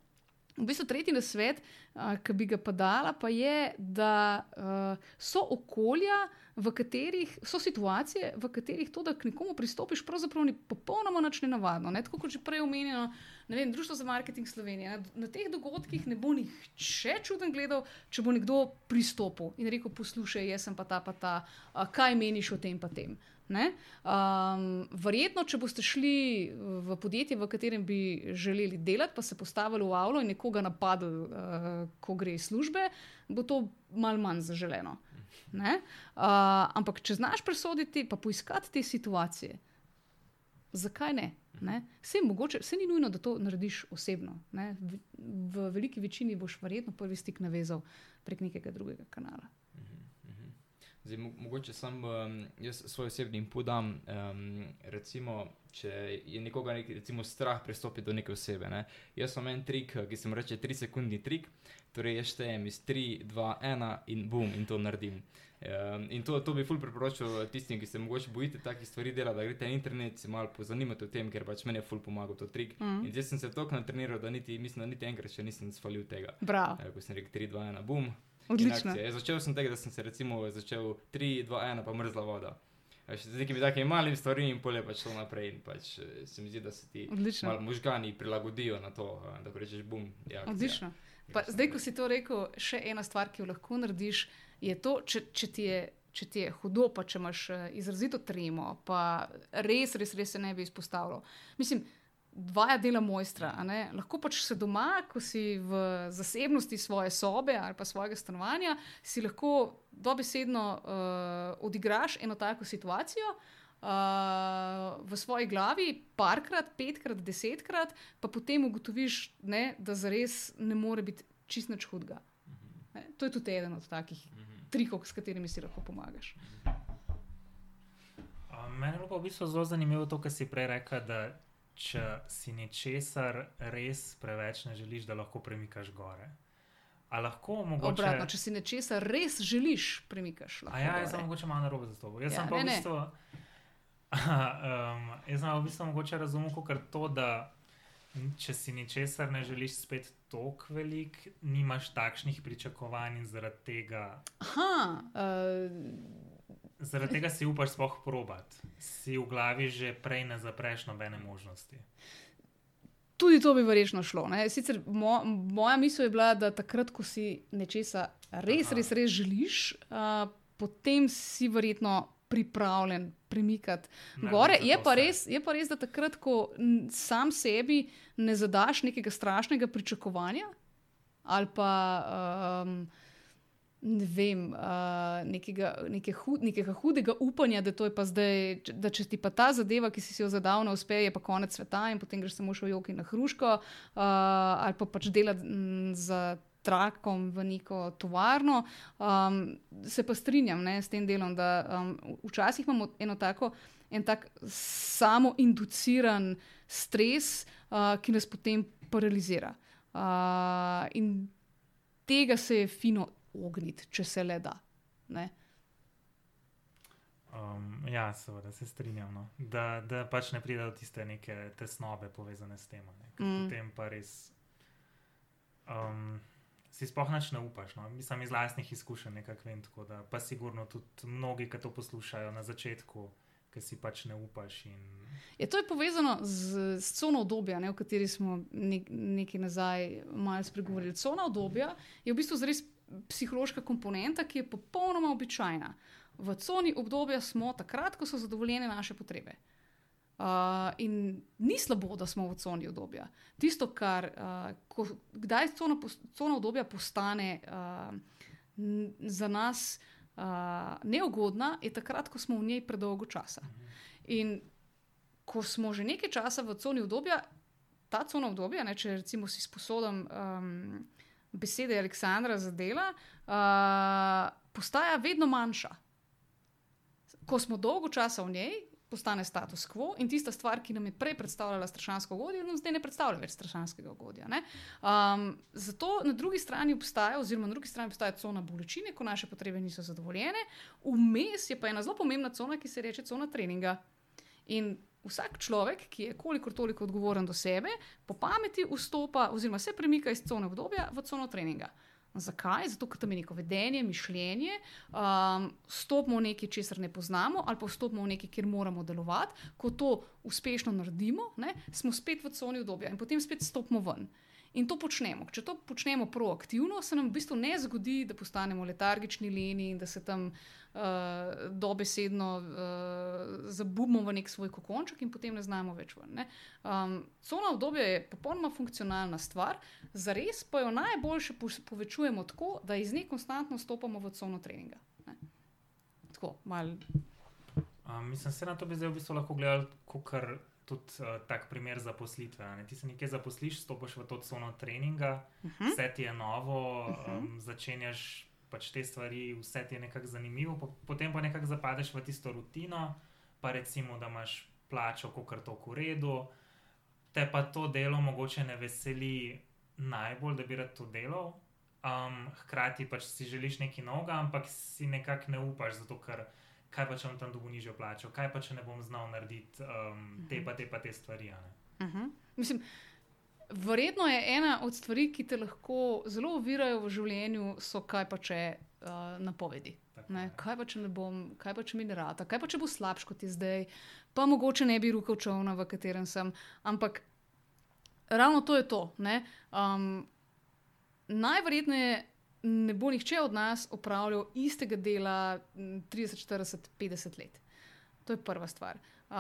v bistvu tretji na svet, uh, ki bi ga pa dala, pa je, da uh, so okolja, v katerih so situacije, v katerih to, da k nekomu pristopiš, pravzaprav ni popolnoma nič nenavadno. Ne? Tako kot že prej omenjeno, vem, Društvo za marketing Slovenije. Na, na teh dogodkih ne bo nihče čuden gledal, če bo nekdo pristopil in rekel: Poslušaj, jaz sem pa ta, pa ta, a, kaj meniš o tem, pa tem. Um, verjetno, če boste šli v podjetje, v katerem bi želeli delati, pa se postavili v avlo in nekoga napadli, uh, ko gre iz službe, bo to mal manj zaželeno. Uh, ampak, če znaš presoditi, pa poiskati te situacije, zakaj ne? Ne? Vse, mogoče, vse ni nujno, da to narediš osebno. Ne? V, v veliki večini boš verjetno prvi stik navezal prek nekega drugega kanala. Zdaj, mo mogoče sam um, jaz svoj osebni input dam. Um, recimo, če je nekoga nek, recimo, strah pristopiti do neke osebe. Ne? Jaz sem en trik, ki se mu reče 3-sekundni trik, torej jaz štejem iz 3, 2, 1 in bum, in to naredim. Um, in to, to bi ful priporočil tistim, ki se morda bojite takih stvari dela, da greste na internet, se malo pozanimate o tem, ker pač meni je ful pomagal to trik. Mm. In zdaj sem se toliko natreniral, da niti, mislim, da niti enkrat še nisem spalil tega. Prav. Uh, ko sem rekel 3, 2, 1, bum. Odlično. Začel sem tega, da sem se recimo začel 3, 2, 1, pa mrzla voda. Z nekimi takimi malimi stvarmi in polje pač šlo naprej. In pač eh, se mi zdi, da se ti možgani prilagodijo na to, eh, da rečeš bum. Ja, Odlično. Pa, zdaj, ko si to rekel, še ena stvar, ki jo lahko narediš je to, če, če, ti, je, če ti je hudo, pa če imaš eh, izrazito tremo, pa res, res, res se ne bi izpostavljal. Mislim, dva dela mojstra. Lahko pač se doma, ko si v zasebnosti svoje sobe ali pa svojega stanovanja, si lahko dobesedno uh, odigraš eno tako situacijo. Uh, v svoji glavi, parkrat, petkrat, desetkrat, pa potem ugotoviš, ne, da zares ne more biti čist nič hudega. To je tudi eden od takih trikov, s katerimi si lahko pomagaš. Mene je v bistvu zelo zanimivo to, kar si prej rekel, da če si nečesar res preveč ne želiš, da lahko premikaš gore. A lahko mogoče... Obratno, če si nečesa res želiš, premikaš. A ja, jaz sem mogoče malo narobe za to. Jaz ja, sem pa ne, v bistvu. um, jaz sem v bistvu mogoče razumel, kot to, da če si ničesar ne želiš spet tako velik, nimaš takšnih pričakovanj in zaradi tega. Aha, uh... Zaradi tega si upaš spoh probat, si v glavi že prej ne zapreš nobene možnosti. Tudi to bi verjetno šlo. Sicer, mo, moja misel je bila, da takrat, ko si nečesa res, Aha. res, res želiš, uh, potem si verjetno pripravljen premikati gore. Je pa, res, je pa res, da takrat, ko sam sebi ne zadaš nekega strašnega pričakovanja, ali pa um, ne vem, uh, nekega, neke hud, nekega hudega upanja, da, je zdaj, da če ti pa ta zadeva, ki si, si jo zadal, ne uspe, je pa konec sveta in potem greš samo še v joki na hruško uh, ali pa pač delati za. Trakom v neko tovarno. Um, se pa strinjam ne, s tem delom, da um, včasih imamo eno tako, en tak samoinduciran stres, uh, ki nas potem paralizira. Uh, in tega se je fino ogniti, če se le da. Um, ja, seveda se strinjam. No. Da, da pač ne pride do tiste neke tesnobe povezane s tem. Mm. Potem pa res. Um, Si spohnaš, ne upaš. No? Mislim, iz vlastnih izkušenj nekako vem. Da, pa sigurno tudi mnogi, ki to poslušajo na začetku, ki si pač ne upaš. In... Je, to je povezano z, z cono obdobja, ne, o kateri smo nek, nekaj nazaj malo spregovorili. Cona obdobja je v bistvu res psihološka komponenta, ki je popolnoma običajna. V coni obdobja smo takrat, ko so zadovoljene naše potrebe. Uh, in ni slabo, da smo v coni obdobja. Tisto, kar uh, ko, kdaj cona, cona obdobja postane uh, za nas uh, neugodna, je takrat, ko smo v njej predolgo časa. In ko smo že nekaj časa v coni obdobja, ta cona obdobja, ne, če recimo si sposodam. Um, besede Aleksandra za dela, uh, postaja vedno manjša. Ko smo dolgo časa v njej, postane status quo in tista stvar, ki nam je prej predstavljala strašansko ugodje, nam zdaj ne predstavlja več strašanskega ugodja. Um, zato na drugi strani obstaja, oziroma na drugi strani obstaja cona bolečine, ko naše potrebe niso zadovoljene, vmes je pa ena zelo pomembna cona, ki se reče cona treninga. In vsak človek, ki je kolikor toliko odgovoren do sebe, po pameti vstopa oziroma se premika iz cone obdobja v cono treninga. Zakaj? Zato, ker tam je neko vedenje, mišljenje, um, stopimo v nekaj, česar ne poznamo, ali pa vstopimo v nekaj, kjer moramo delovati. Ko to uspešno naredimo, ne, smo spet v coni obdobja in potem spet stopimo ven. In to počnemo. Če to počnemo proaktivno, se nam v bistvu ne zgodi, da postanemo letargični, leni in da se tam uh, dobesedno uh, zabudimo v nek svoj kokonček in potem ne znamo več ven. Um, cona obdobja je popolnoma funkcionalna stvar, za res pa jo najboljše povečujemo tako, da iz nje konstantno stopamo v cono treninga. Ne? Tako, mal. Um, mislim, se na to bi zdaj v bistvu lahko gledali, kot tudi uh, tak primer zaposlitve. Ne? Ti se nekje zaposliš, stopiš v to cono treninga, uh mhm. -huh. vse ti je novo, um, uh -huh. začenjaš pač te stvari, vse ti je nekako zanimivo, po, potem pa nekako zapadeš v tisto rutino, pa recimo, da imaš plačo, kot je to v redu, te pa to delo mogoče ne veseli najbolj, da bi rad to delal. Um, hkrati pač si želiš nekaj novega, ampak si nekako ne upaš, zato ker kaj pa če bom tam dolgo nižjo plačo, kaj pa če ne bom znal narediti um, te pa te pa te stvari. Uh mhm. -huh. Mislim, verjetno je ena od stvari, ki te lahko zelo ovirajo v življenju, so kaj pa če uh, napovedi. Ne, kaj pa če ne bom, kaj pa če mi ne rata, kaj pa če bo slabš kot je zdaj, pa mogoče ne bi rukal čovna, v katerem sem. Ampak ravno to je to. Um, najverjetneje ne bo nihče od nas opravljal istega dela 30, 40, 50 let. To je prva stvar. Uh,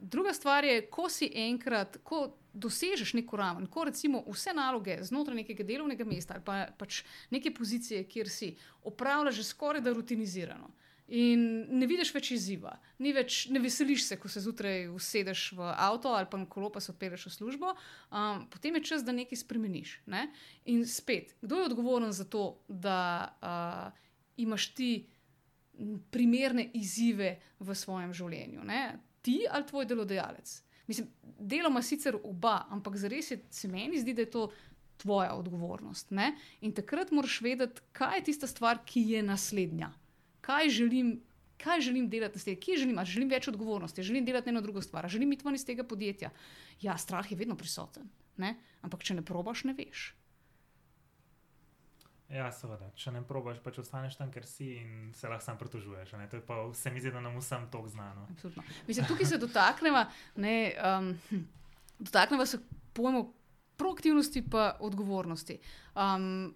druga stvar je, ko si enkrat, ko dosežeš neko raven, ko recimo vse naloge znotraj nekega delovnega mesta ali pa, pač neke pozicije, kjer si opravljaš že skoraj da rutinizirano. In ne vidiš več izziva, več, ne veseliš se, ko se zjutraj usedeš v avto ali pa na kolo, pa se odpeleš v službo, um, potem je čas, da nekaj spremeniš. Ne? In spet, kdo je odgovoren za to, da uh, imaš ti primerne izzive v svojem življenju? Ne? Ti ali tvoj delodajalec? Mislim, deloma sicer oba, ampak zares je, se meni zdi, da je to. Tvoja odgovornost. Ne? In takrat moraš vedeti, kaj je tista stvar, ki je naslednja kaj želim, kaj želim delati s tem, kje želim, ali želim več odgovornosti, želim delati eno drugo stvar, želim iti ven iz tega podjetja. Ja, strah je vedno prisoten, ne? ampak če ne probaš, ne veš. Ja, seveda, če ne probaš, pač ostaneš tam, ker si in se lahko sam pritožuješ. To je pa vse mi zdi, da nam vsem to znano. Mislim, tukaj se dotaknemo, um, hm, dotaknemo se pojmov proaktivnosti in odgovornosti. Um,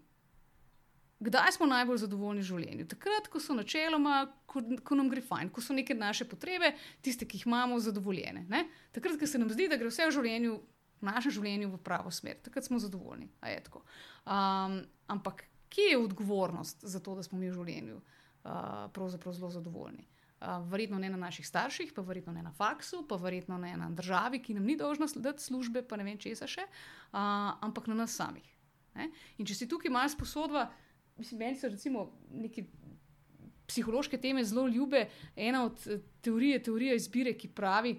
Kdaj smo najbolj zadovoljni v življenju? Takrat, ko so načeloma, ko, ko nam gre fajn, ko so neke naše potrebe, tiste, ki jih imamo, zadovoljene. Ne? Takrat, ko se nam zdi, da gre vse v življenju, v našem življenju v pravo smer, takrat smo zadovoljni. Um, ampak kje je odgovornost za to, da smo mi v življenju uh, pravzaprav zelo zadovoljni. Uh, verjetno ne na naših starših, pa verjetno ne na faksu, pa verjetno ne na državi, ki nam ni dolžna slediti službe, pa ne vem česa še, uh, ampak na nas samih. Ne? In če si tukaj malo sposodva, mislim, meni so recimo neki psihološke teme zelo ljube. Ena od teorij je teorija izbire, ki pravi,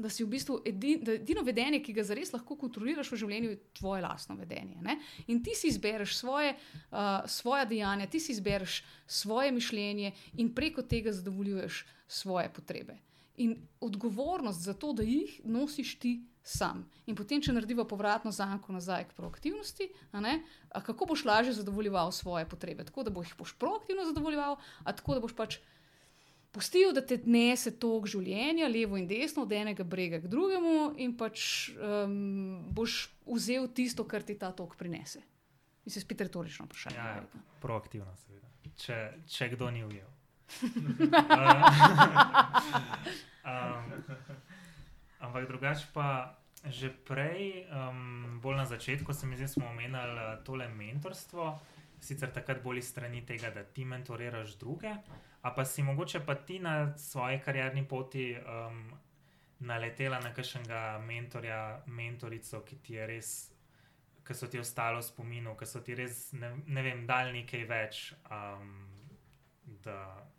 da si v bistvu edino, edino vedenje, ki ga zares lahko kontroliraš v življenju, je tvoje lastno vedenje. Ne? In ti si izbereš svoje, uh, svoje dejanja, ti si izbereš svoje mišljenje in preko tega zadovoljuješ svoje potrebe. In odgovornost za to, da jih nosiš ti sam. In potem, če narediva povratno zanko nazaj k proaktivnosti, a kako boš lažje zadovoljeval svoje potrebe? Tako da boš proaktivno zadovoljeval, a tako da boš pač pustil, da te nese tok življenja, levo in desno, od enega brega k drugemu, in pač um, boš vzel tisto, kar ti ta tok prinese. In se spet retorično vprašanje. Ja, ja, proaktivno, seveda. Če, če kdo ni ujel. um, ampak drugače pa. Že prej, um, bolj na začetku, se mi zdi, smo omenjali uh, tole mentorstvo, sicer takrat bolj strani tega, da ti mentoriraš druge, A pa si mogoče pa ti na svoji karjerni poti um, naletela na kakšnega mentorja, mentorico, ki ti je res, ki so ti ostalo spominu, ki so ti res, ne, ne vem, dal nekaj več. Um, da...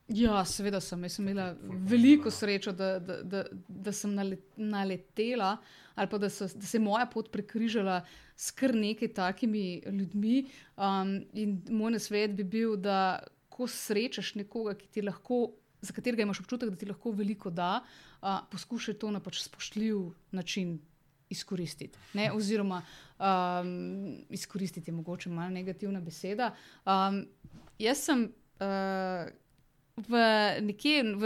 Ja, seveda sem. Jaz sem imela veliko srečo, da, da, da, da sem naletela, ali pa da, so, da se je moja pot prekrižala s kar nekaj takimi ljudmi. Um, in moj nasvet bi bil, da ko srečaš nekoga, lahko, za katerega imaš občutek, da ti lahko veliko da, uh, poskušaj to na pač spoštljiv način izkoristiti. Ne? Oziroma, um, izkoristiti je mogoče malo negativna beseda. Um, jaz sem. Uh, V nekje v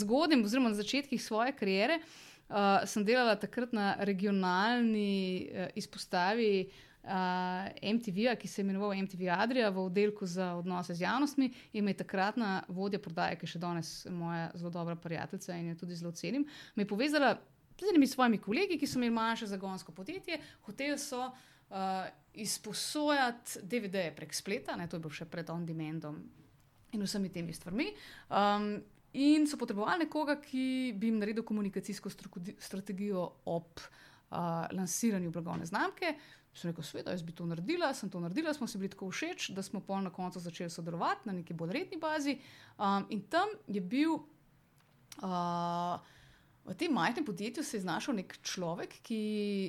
zgodnjem, oziroma na začetkih svoje kariere, uh, sem delala takrat na regionalni uh, izpostavi uh, MTV-ja, ki se je imenoval MTV Adria v oddelku za odnose z javnostmi, in me je takratna vodja prodaje, ki je še danes moja zelo dobra prijateljica in jo tudi zelo cenim, me je povezala z enimi svojimi kolegi, ki so imeli manjše zagonsko podjetje, hoteli so. Uh, izposojati DVD-je prek spleta, ne, to je bilo še pred on-demandom in vsemi temi stvarmi. Um, in so potrebovali nekoga, ki bi jim naredil komunikacijsko strategijo ob uh, lansiranju blagovne znamke. Sem rekel, sveda, jaz bi to naredila, sem to naredila, smo si bili tako všeč, da smo pa na koncu začeli sodelovati na neki bolj redni bazi. Um, in tam je bil. Uh, V tem majhnem podjetju se je znašel nek človek, ki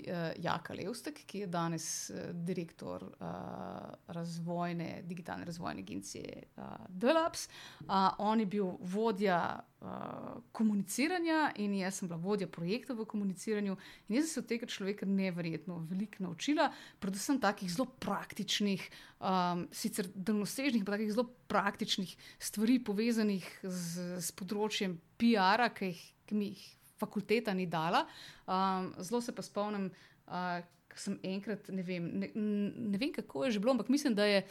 uh, Jaka Levstek, ki je danes uh, direktor uh, razvojne, digitalne razvojne agencije uh, Delaps. Uh, on je bil vodja uh, komuniciranja in jaz sem bila vodja projektov v komuniciranju. In jaz sem se od tega človeka neverjetno veliko naučila, predvsem takih zelo praktičnih, um, sicer daljnosežnih, pa takih zelo praktičnih stvari povezanih z, z področjem PR-a, ki, ki mi jih fakulteta ni dala. Um, zelo se pa spomnim, da uh, sem enkrat, ne vem, ne, ne vem, kako je že bilo, ampak mislim, da je.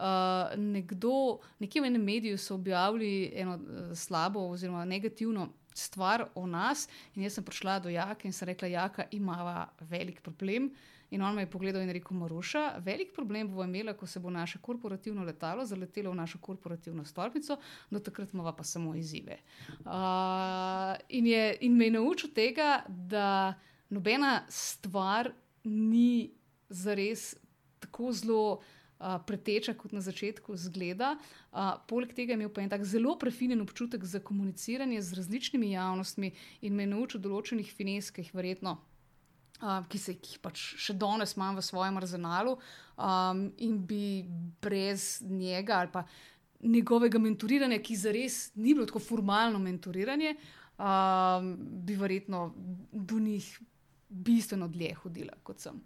Uh, nekdo, nekje v enem mediju so objavili eno uh, slabo oziroma negativno stvar o nas, in jaz sem prišla do Jaka in sem rekla: Jaka, imamo velik problem. Uh, In on me je pogledal in rekel: Maruša, velik problem bo imela, ko se bo naše korporativno letalo zaletelo v našo korporativno stolpnico, do takrat imamo pa samo izzive. Uh, in, je, in me je naučil tega, da nobena stvar ni zares tako zelo. Uh, preteča, kot na začetku zgleda. Uh, poleg tega je imel pa en tak zelo prefinjen občutek za komuniciranje z različnimi javnostmi in me je naučil določenih fineskih, ki jih verjetno uh, ki se jih pač še danes imam v svojem arzenalu, um, in bi brez njega ali pa njegovega mentoriranja, ki za res ni bilo tako formalno mentoriranje, um, bi verjetno do njih bistveno dlje hodila kot sem.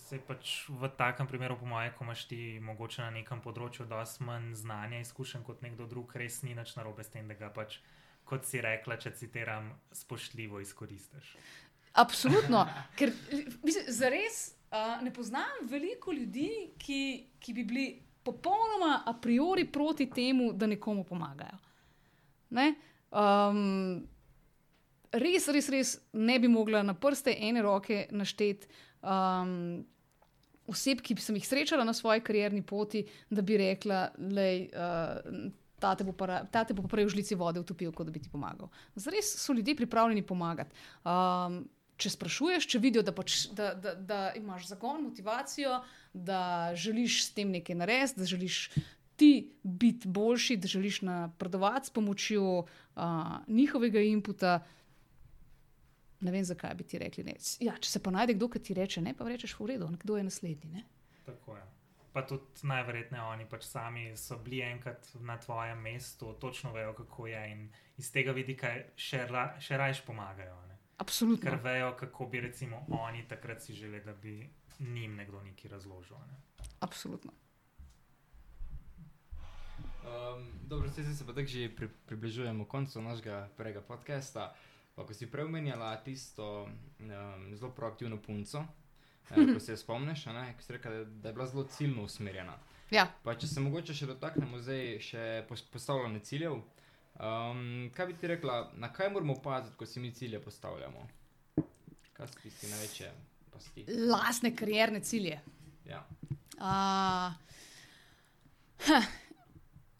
Se pač v takem primeru, po mojem, ko imaš ti mogoče na nekem področju dosti manj znanja, izkušen kot nekdo drug, res ni nič narobe s tem, da ga pač, kot si rekla, če citiram, spoštljivo izkoristiš. Absolutno. Ker mislim, za res uh, ne poznam veliko ljudi, ki, ki bi bili popolnoma a priori proti temu, da nekomu pomagajo. Ne? Um, res, res, res ne bi mogla na prste ene roke našteti um, oseb, ki sem jih srečala na svoji karierni poti, da bi rekla, da uh, ta te bo pa ra- ta te bo prej v žlici vode utopil, kot da bi ti pomagal. Zares so ljudje pripravljeni pomagati. Um, če sprašuješ, če vidijo, da, pač, da, da, da imaš zagon, motivacijo, da želiš s tem nekaj narediti, da želiš ti biti boljši, da želiš napredovati s pomočjo uh, njihovega inputa. Ne vem, zakaj bi ti rekli ne. Ja, če se pa najde kdo, ki ti reče ne, pa rečeš v redu, kdo je naslednji. Ne? Tako je. Pa tudi najverjetneje oni pač sami so bili enkrat na tvojem mestu, točno vejo, kako je in iz tega vidika še, ra, še rajš pomagajo. Ne? Absolutno. Ker vejo, kako bi recimo oni takrat si želeli, da bi njim nekdo nekaj razložil. Ne? Absolutno. Um, dobro, zdaj se pa tako že pri, približujemo koncu našega prvega podcasta. Pa, ko si prej omenjala tisto um, zelo proaktivno punco, eh, ko se je spomniš, a ne, ko si rekla, da, da je bila zelo ciljno usmerjena. Ja, Pa, če se mogoče še dotaknemo zdaj še pos- postavljanja ciljev, um, kaj bi ti rekla, na kaj moramo paziti, ko si mi cilje postavljamo? Kaj so tisti največje pasti? lastne karierne cilje. Ja. Uh, huh,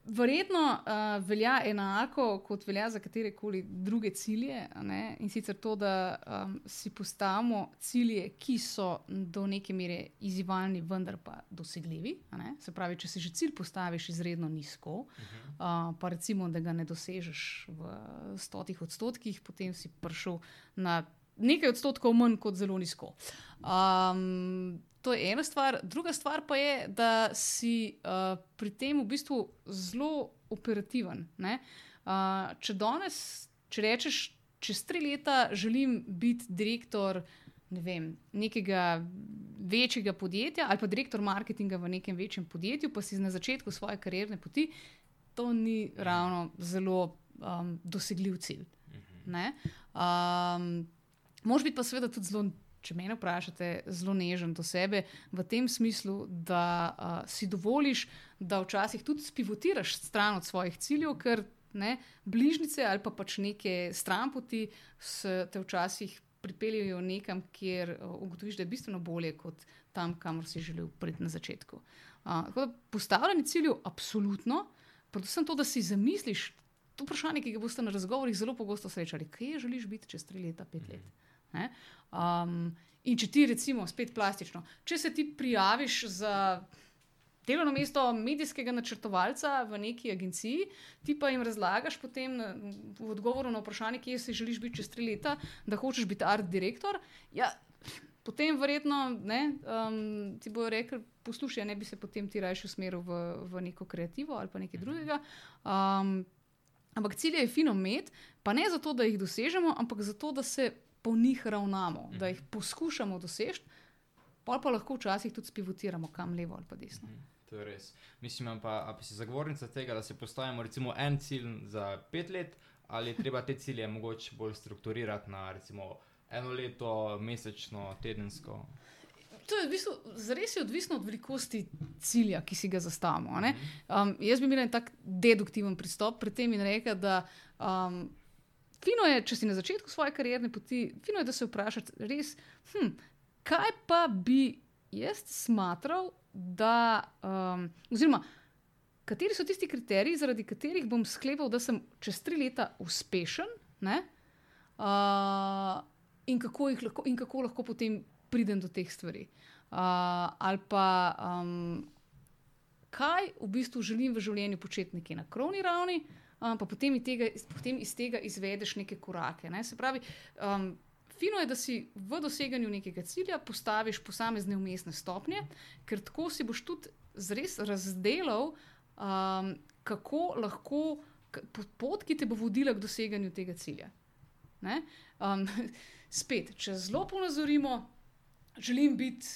verjetno uh, velja enako, kot velja za katere koli druge cilje. ne, In sicer to, da um, si postavimo cilje, ki so do neke mere izzivalni, vendar pa dosegljivi. Se pravi, če si že cilj postaviš izredno nizko, uh, pa recimo, da ga ne dosežeš v stotih odstotkih, potem si prišel na nekaj odstotkov manj kot zelo nizko. Um, to je ena stvar. Druga stvar pa je, da si uh, pri tem v bistvu zelo operativen. ne. Uh, če danes, če rečeš, čez tri leta želim biti direktor ne vem, nekega večjega podjetja ali pa direktor marketinga v nekem večjem podjetju, pa si na začetku svoje karierne poti, to ni ravno zelo um, dosegljiv cilj. Ne? Um, Moš biti pa seveda tudi zelo, če me vprašate, zelo nežen do sebe, v tem smislu, da uh, si dovoliš, da včasih tudi spivotiraš stran od svojih ciljev, ker ne, bližnjice ali pa pač neke stranpoti te včasih pripeljejo nekam, kjer uh, ugotoviš, da je bistveno bolje kot tam, kamor si želel priti na začetku. Uh, tako da postavljanje ciljev, absolutno, predvsem to, da si zamisliš. To vprašanje, ki ga boste na razgovorih zelo pogosto srečali, kje želiš biti čez tri leta, pet let. Ne? Um, in če ti, recimo, spet plastično, če se ti prijaviš za delovno mesto medijskega načrtovalca v neki agenciji, ti pa jim razlagaš potem v odgovoru na vprašanje, kje si želiš biti čez tri leta, da hočeš biti art direktor. Ja, Potem, verjetno, ne, um, ti bojo rekli, poslušaj, ne bi se potem ti raje usmeril v, v neko kreativo ali pa nekaj drugega. Um, ampak cilje je fino imeti, pa ne zato, da jih dosežemo, ampak zato, da se po njih ravnamo, da jih poskušamo doseči, pa pa lahko včasih tudi spivotiramo kam levo ali pa desno. To je res. Mislim, pa, a pa si zagovornica tega, da si postavimo recimo en cilj za pet let, ali je treba te cilje mogoče bolj strukturirati na recimo eno leto, mesečno, tedensko. To je v bistvu zares je odvisno od velikosti cilja, ki si ga zastavimo. ne. Um, jaz bi imel en tak deduktiven pristop pri tem in rekel, da um, fino je, če si na začetku svoje karierne poti, fino je, da se vprašaš, res, hm, kaj pa bi jaz smatral, da, um, oziroma kateri so tisti kriteriji, zaradi katerih bom sklepal, da sem čez tri leta uspešen. Ne? Uh, in, kako lahko, in kako lahko potem pridem do teh stvari. Uh, ali pa um, kaj v bistvu želim v življenju početi nekje na krovni ravni, um, pa potem tega, potem iz tega izvedeš neke korake. Ne? Se pravi, um, fino je, da si v doseganju nekega cilja postaviš posamezne umestne stopnje, ker tako si boš tudi zres razdelal, um, kako lahko pot, ki te bo vodila k doseganju tega cilja. Ne? Um, spet, če zelo ponazorimo, želim biti.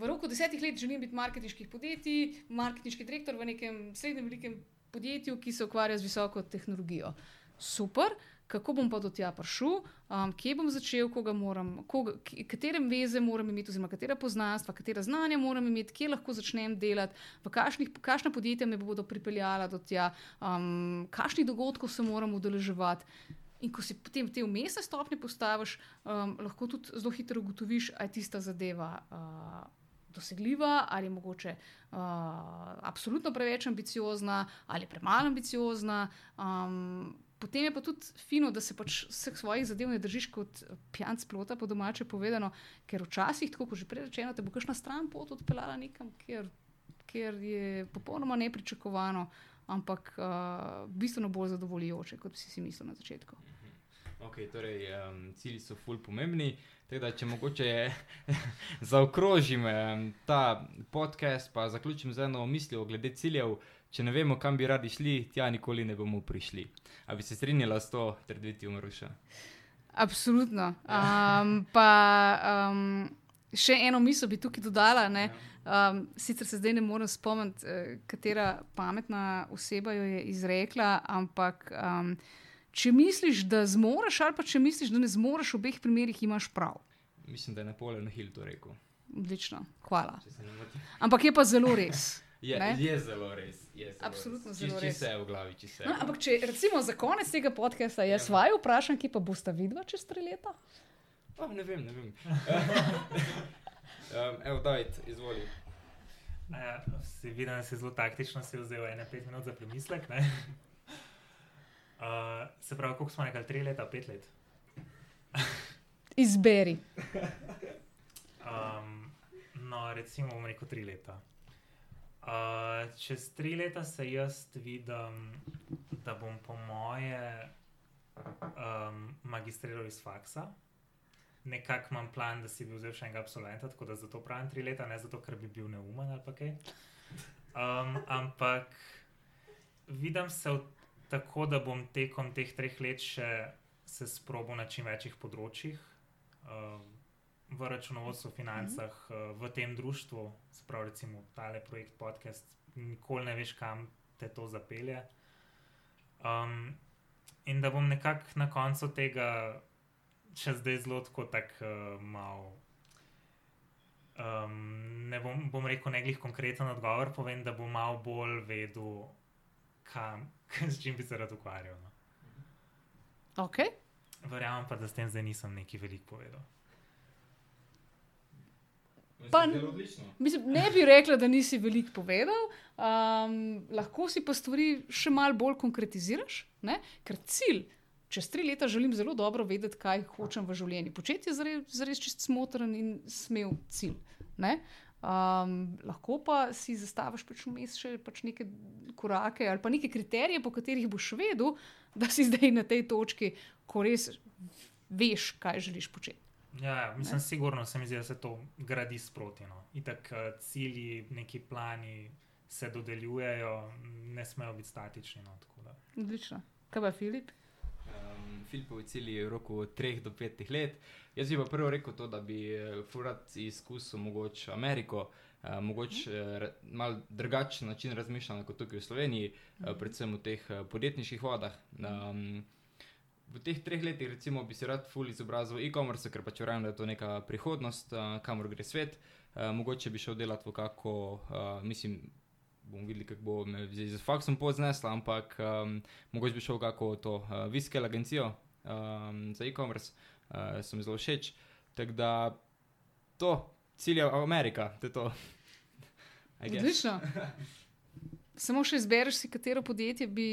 V roku desetih let želim biti marketinških podjetij, marketinški direktor v nekem srednjem velikem podjetju, ki se ukvarja z visoko tehnologijo. Super, kako bom pa do tja prišel, um, kje bom začel, koga moram, koga, katere veze moram imeti, oziroma katera poznanstva, katera znanja moram imeti, kje lahko začnem delati, v kakšnih, kakšna podjetja me bodo pripeljala do tja, um, kakšnih dogodkov se moram udeleževati. In ko si potem te umestne stopnje postaviš, um, lahko tudi zelo hitro ugotoviš, ali je tista zadeva uh, dosegljiva, ali mogoče uh, absolutno preveč ambiciozna, ali premalo ambiciozna. Um, potem je pa tudi fino, da se pač vseh svojih zadev ne držiš kot pijanc plota, po domače povedano, ker včasih, tako kot že prej rečeno, te bo kakšna stran pot odpeljala nekam, kjer, kjer je popolnoma nepričakovano, ampak uh, bistveno bolj zadovoljujoče, kot si si mislil na začetku. Okay, torej, um, cilji so ful pomembni. Da, če mogoče zaokrožim ta podcast, pa zaključim z eno mislijo glede ciljev. Če ne vemo, kam bi radi šli, tja nikoli ne bomo prišli. A bi se strinjala s to trditvijo, Maruša? Absolutno. Um, pa um, še eno misel bi tukaj dodala. Um, sicer se zdaj ne morem spomniti, eh, katera pametna oseba jo je izrekla, ampak. Um, če misliš, da zmoriš, ali pa če misliš, da ne zmoriš, v obeh primerih imaš prav. Mislim, da je Napoleon Hill to rekel. Odlično, hvala. Ampak je pa zelo res. je, je zelo res. Je zelo Absolutno res. zelo či, res. Če se v glavi, če se. No, ampak če recimo za konec tega podcasta jaz Ja. vaju vprašam, ki pa boste vidva čez tri leta? Oh, ne vem, ne vem. um, evo, David, izvoli. Ja, si videl, da si zelo taktično si vzel ene pet minut za premislek. ne? Uh, se pravi, koliko smo rekli, tri leta, pet let. Izberi. Um, no, recimo, bomo rekel tri leta. Uh, čez tri leta se jaz vidim, da bom po moje um, magistriral iz faksa. Nekako imam plan, da si bi vzel še enega absolventa, tako da zato pravim tri leta, ne zato, ker bi bil neumen ali kaj. Um, ampak vidim se v, tako, da bom tekom teh treh let še se sprobil na čim večjih področjih. Um, v računovodstvu, financah, uh, v tem društvu, se pravi, recimo tale projekt podcast, nikoli ne veš, kam te to zapelje. Um, in da bom nekako na koncu tega, če zdaj zelo tako tak, uh, mal. Um, ne bom, bom rekel nekaj konkreten odgovor, povem, da bom malo bolj vedel, kam, s čim bi se rad ukvarjal. No. Okay. Verjamem pa, da s tem zdaj nisem neki veliko povedal. Pa-. Mislim, ne bi rekla, da nisi veliko povedal, um, lahko si pa stvari še malo bolj konkretiziraš, ne? ker cilj. Čez tri leta želim zelo dobro vedeti, kaj hočem v življenju. Početi je zares, zares čist smotren in smel cilj. Ne? Um, lahko pa si zastaviš pač vmes še pač neke korake ali pa neke kriterije, po katerih boš vedel, da si zdaj na tej točki, ko res veš, kaj želiš početi. Ja, ja, mislim, sigurno se mi zdi, da se to gradi sproti. No. Itak eh, cilji, neki plani se dodeljujejo, ne smejo biti statični. No. Odlično. Kaj pa Filip? Filipovi cilji v roku 3 do 5 let. Jaz bi pa prvo rekel to, da bi eh, furat izkusil mogoče Ameriko, uh, mogoče uh, mal drugačen način razmišljanja kot tukaj v Sloveniji, uh, predvsem v teh uh, podjetniških vodah. Um, v teh treh letih, recimo, bi se rad ful izobrazil e-commerce, ker pač verjamem, da je to neka prihodnost, uh, kamor gre svet. Uh, mogoče bi šel delati v kako, uh, mislim, bomo videli, kako bo me z faksom poznesla, ampak um, mogoče bi šel kako to uh, viskel agencijo um, za e-commerce, uh, sem zelo všeč. Tako da to, cilj je Amerika, to je to. Odlično. Samo še izbereš si, katero podjetje bi,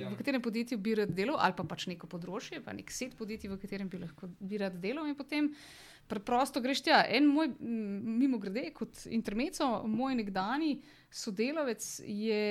Ja. v katerem podjetju bi rad delal, ali pa pač neko področje, pa nek set podjetij, v katerem bi lahko bi rad delal, in potem preprosto greš tja. En moj, mimo grede, kot intermeco, moj nekdani sodelavec je,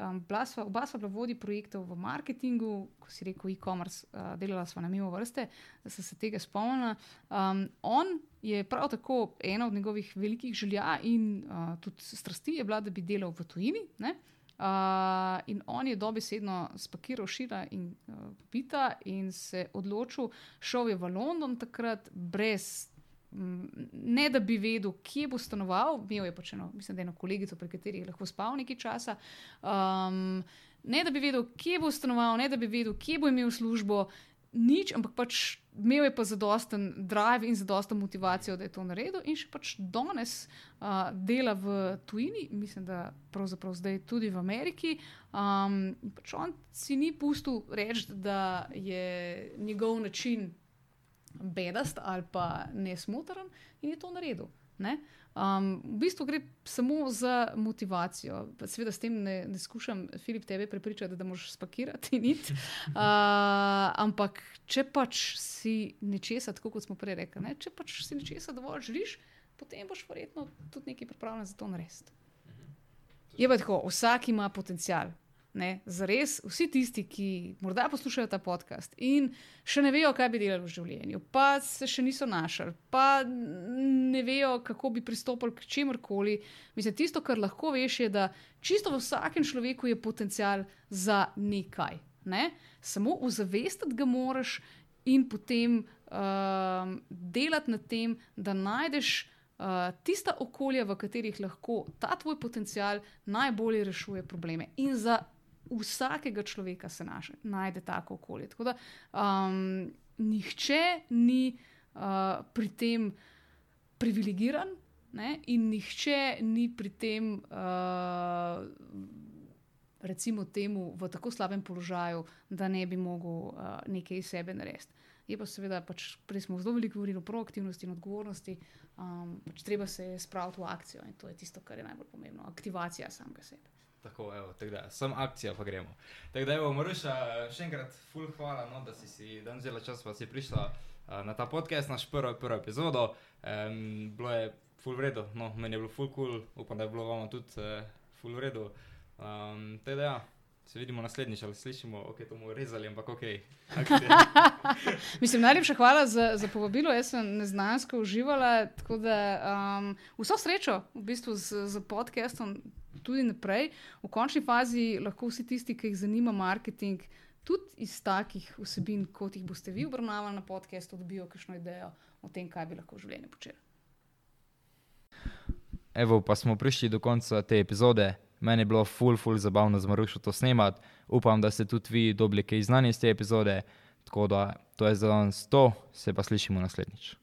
um, sva, oba sva bila vodji projektov v marketingu, ko si rekel e-commerce, uh, delala sva na mimo vrste, da sem se tega spomnila. Um, on je prav tako ena od njegovih velikih želja in uh, tudi strasti je bila, da bi delal v tujini. Ne? Uh, in on je dobesedno spakiral šira in uh, pita in se odločil, šel je v London takrat brez. Ne, da bi vedel, kje bo stanoval, imel je pač eno, mislim, eno kolegico, pri kateri je lahko spal nekaj časa. Um, ne, da bi vedel, kje bo stanoval, ne, da bi vedel, kje bo imel službo, nič, ampak pač imel je pa zadosten drive in zadosten motivacijo, da je to naredil, in še pač danes uh, dela v tujini, mislim, da pravzaprav zdaj tudi v Ameriki. Um, pač on si ni pustil reči, da je njegov način bedast ali pa nesmotren in je to naredil. Ne? Um, v bistvu gre samo za motivacijo. Seveda s tem ne, ne skušam, Filip, tebe prepričati, da moraš spakirati nit. Uh, ampak, če pač si nečesa, tako kot smo prej rekli, ne? če pač si nečesa dovolj želiš, potem boš verjetno tudi nekaj pripravljen za to narediti. Je pa tako, vsak ima potencial. Ne, za res, vsi tisti, ki morda poslušajo ta podcast in še ne vejo, kaj bi delali v življenju, pa se še niso našli, pa ne vejo, kako bi pristopili k čemorkoli. Mislim, tisto, kar lahko veš, je, da čisto v vsakem človeku je potencial za nekaj. Ne? Samo ozavestiti ga moraš in potem um, delati na tem, da najdeš. Uh, tista okolja, v katerih lahko ta tvoj potencial najbolje rešuje probleme. In za vsakega človeka se naše, najde tako okolje. Tako da um, nihče ni uh, pri tem privilegiran ne? in nihče ni pri tem, uh, recimo, temu, v tako slabem položaju, da ne bi mogel uh, nekaj iz sebe narediti. Je pa seveda, pač, prej smo zelo veliko govorili o proaktivnosti in odgovornosti, um, pač treba se spraviti v akcijo in to je tisto, kar je najbolj pomembno, aktivacija samega sebe. Tako, evo, tako da, sem akcija, pa gremo. Tako da, evo, Maruša, še enkrat, full hvala, no, da si si dan vzela čas, pa si prišla uh, na ta podcast, naš prvo, prvo epizodo. Um, bilo je full vredo, no, meni je bilo full cool, upam, da je bilo vama tudi uh, full vredo. Um, tako da, ja, se vidimo naslednjič, ali slišimo, ok, to bomo rezali, ampak ok. Mislim, najlepša hvala za, za povabilo. Jaz sem neznansko uživala. Tako da um, vso srečo v bistvu z, z podcastom tudi naprej. V končni fazi lahko vsi tisti, ki jih zanima marketing, tudi iz takih vsebin, kot jih boste vi obravnavali na podkastu, dobijo kakšno idejo o tem, kaj bi lahko v življenju počeli. Evo, pa smo prišli do konca te epizode. Meni je bilo full, full zabavno z Marušo to snemati. Upam, da ste tudi vi dobili kaj znanja iz te epizode. Tako da to je za danes to, se pa slišimo naslednjič.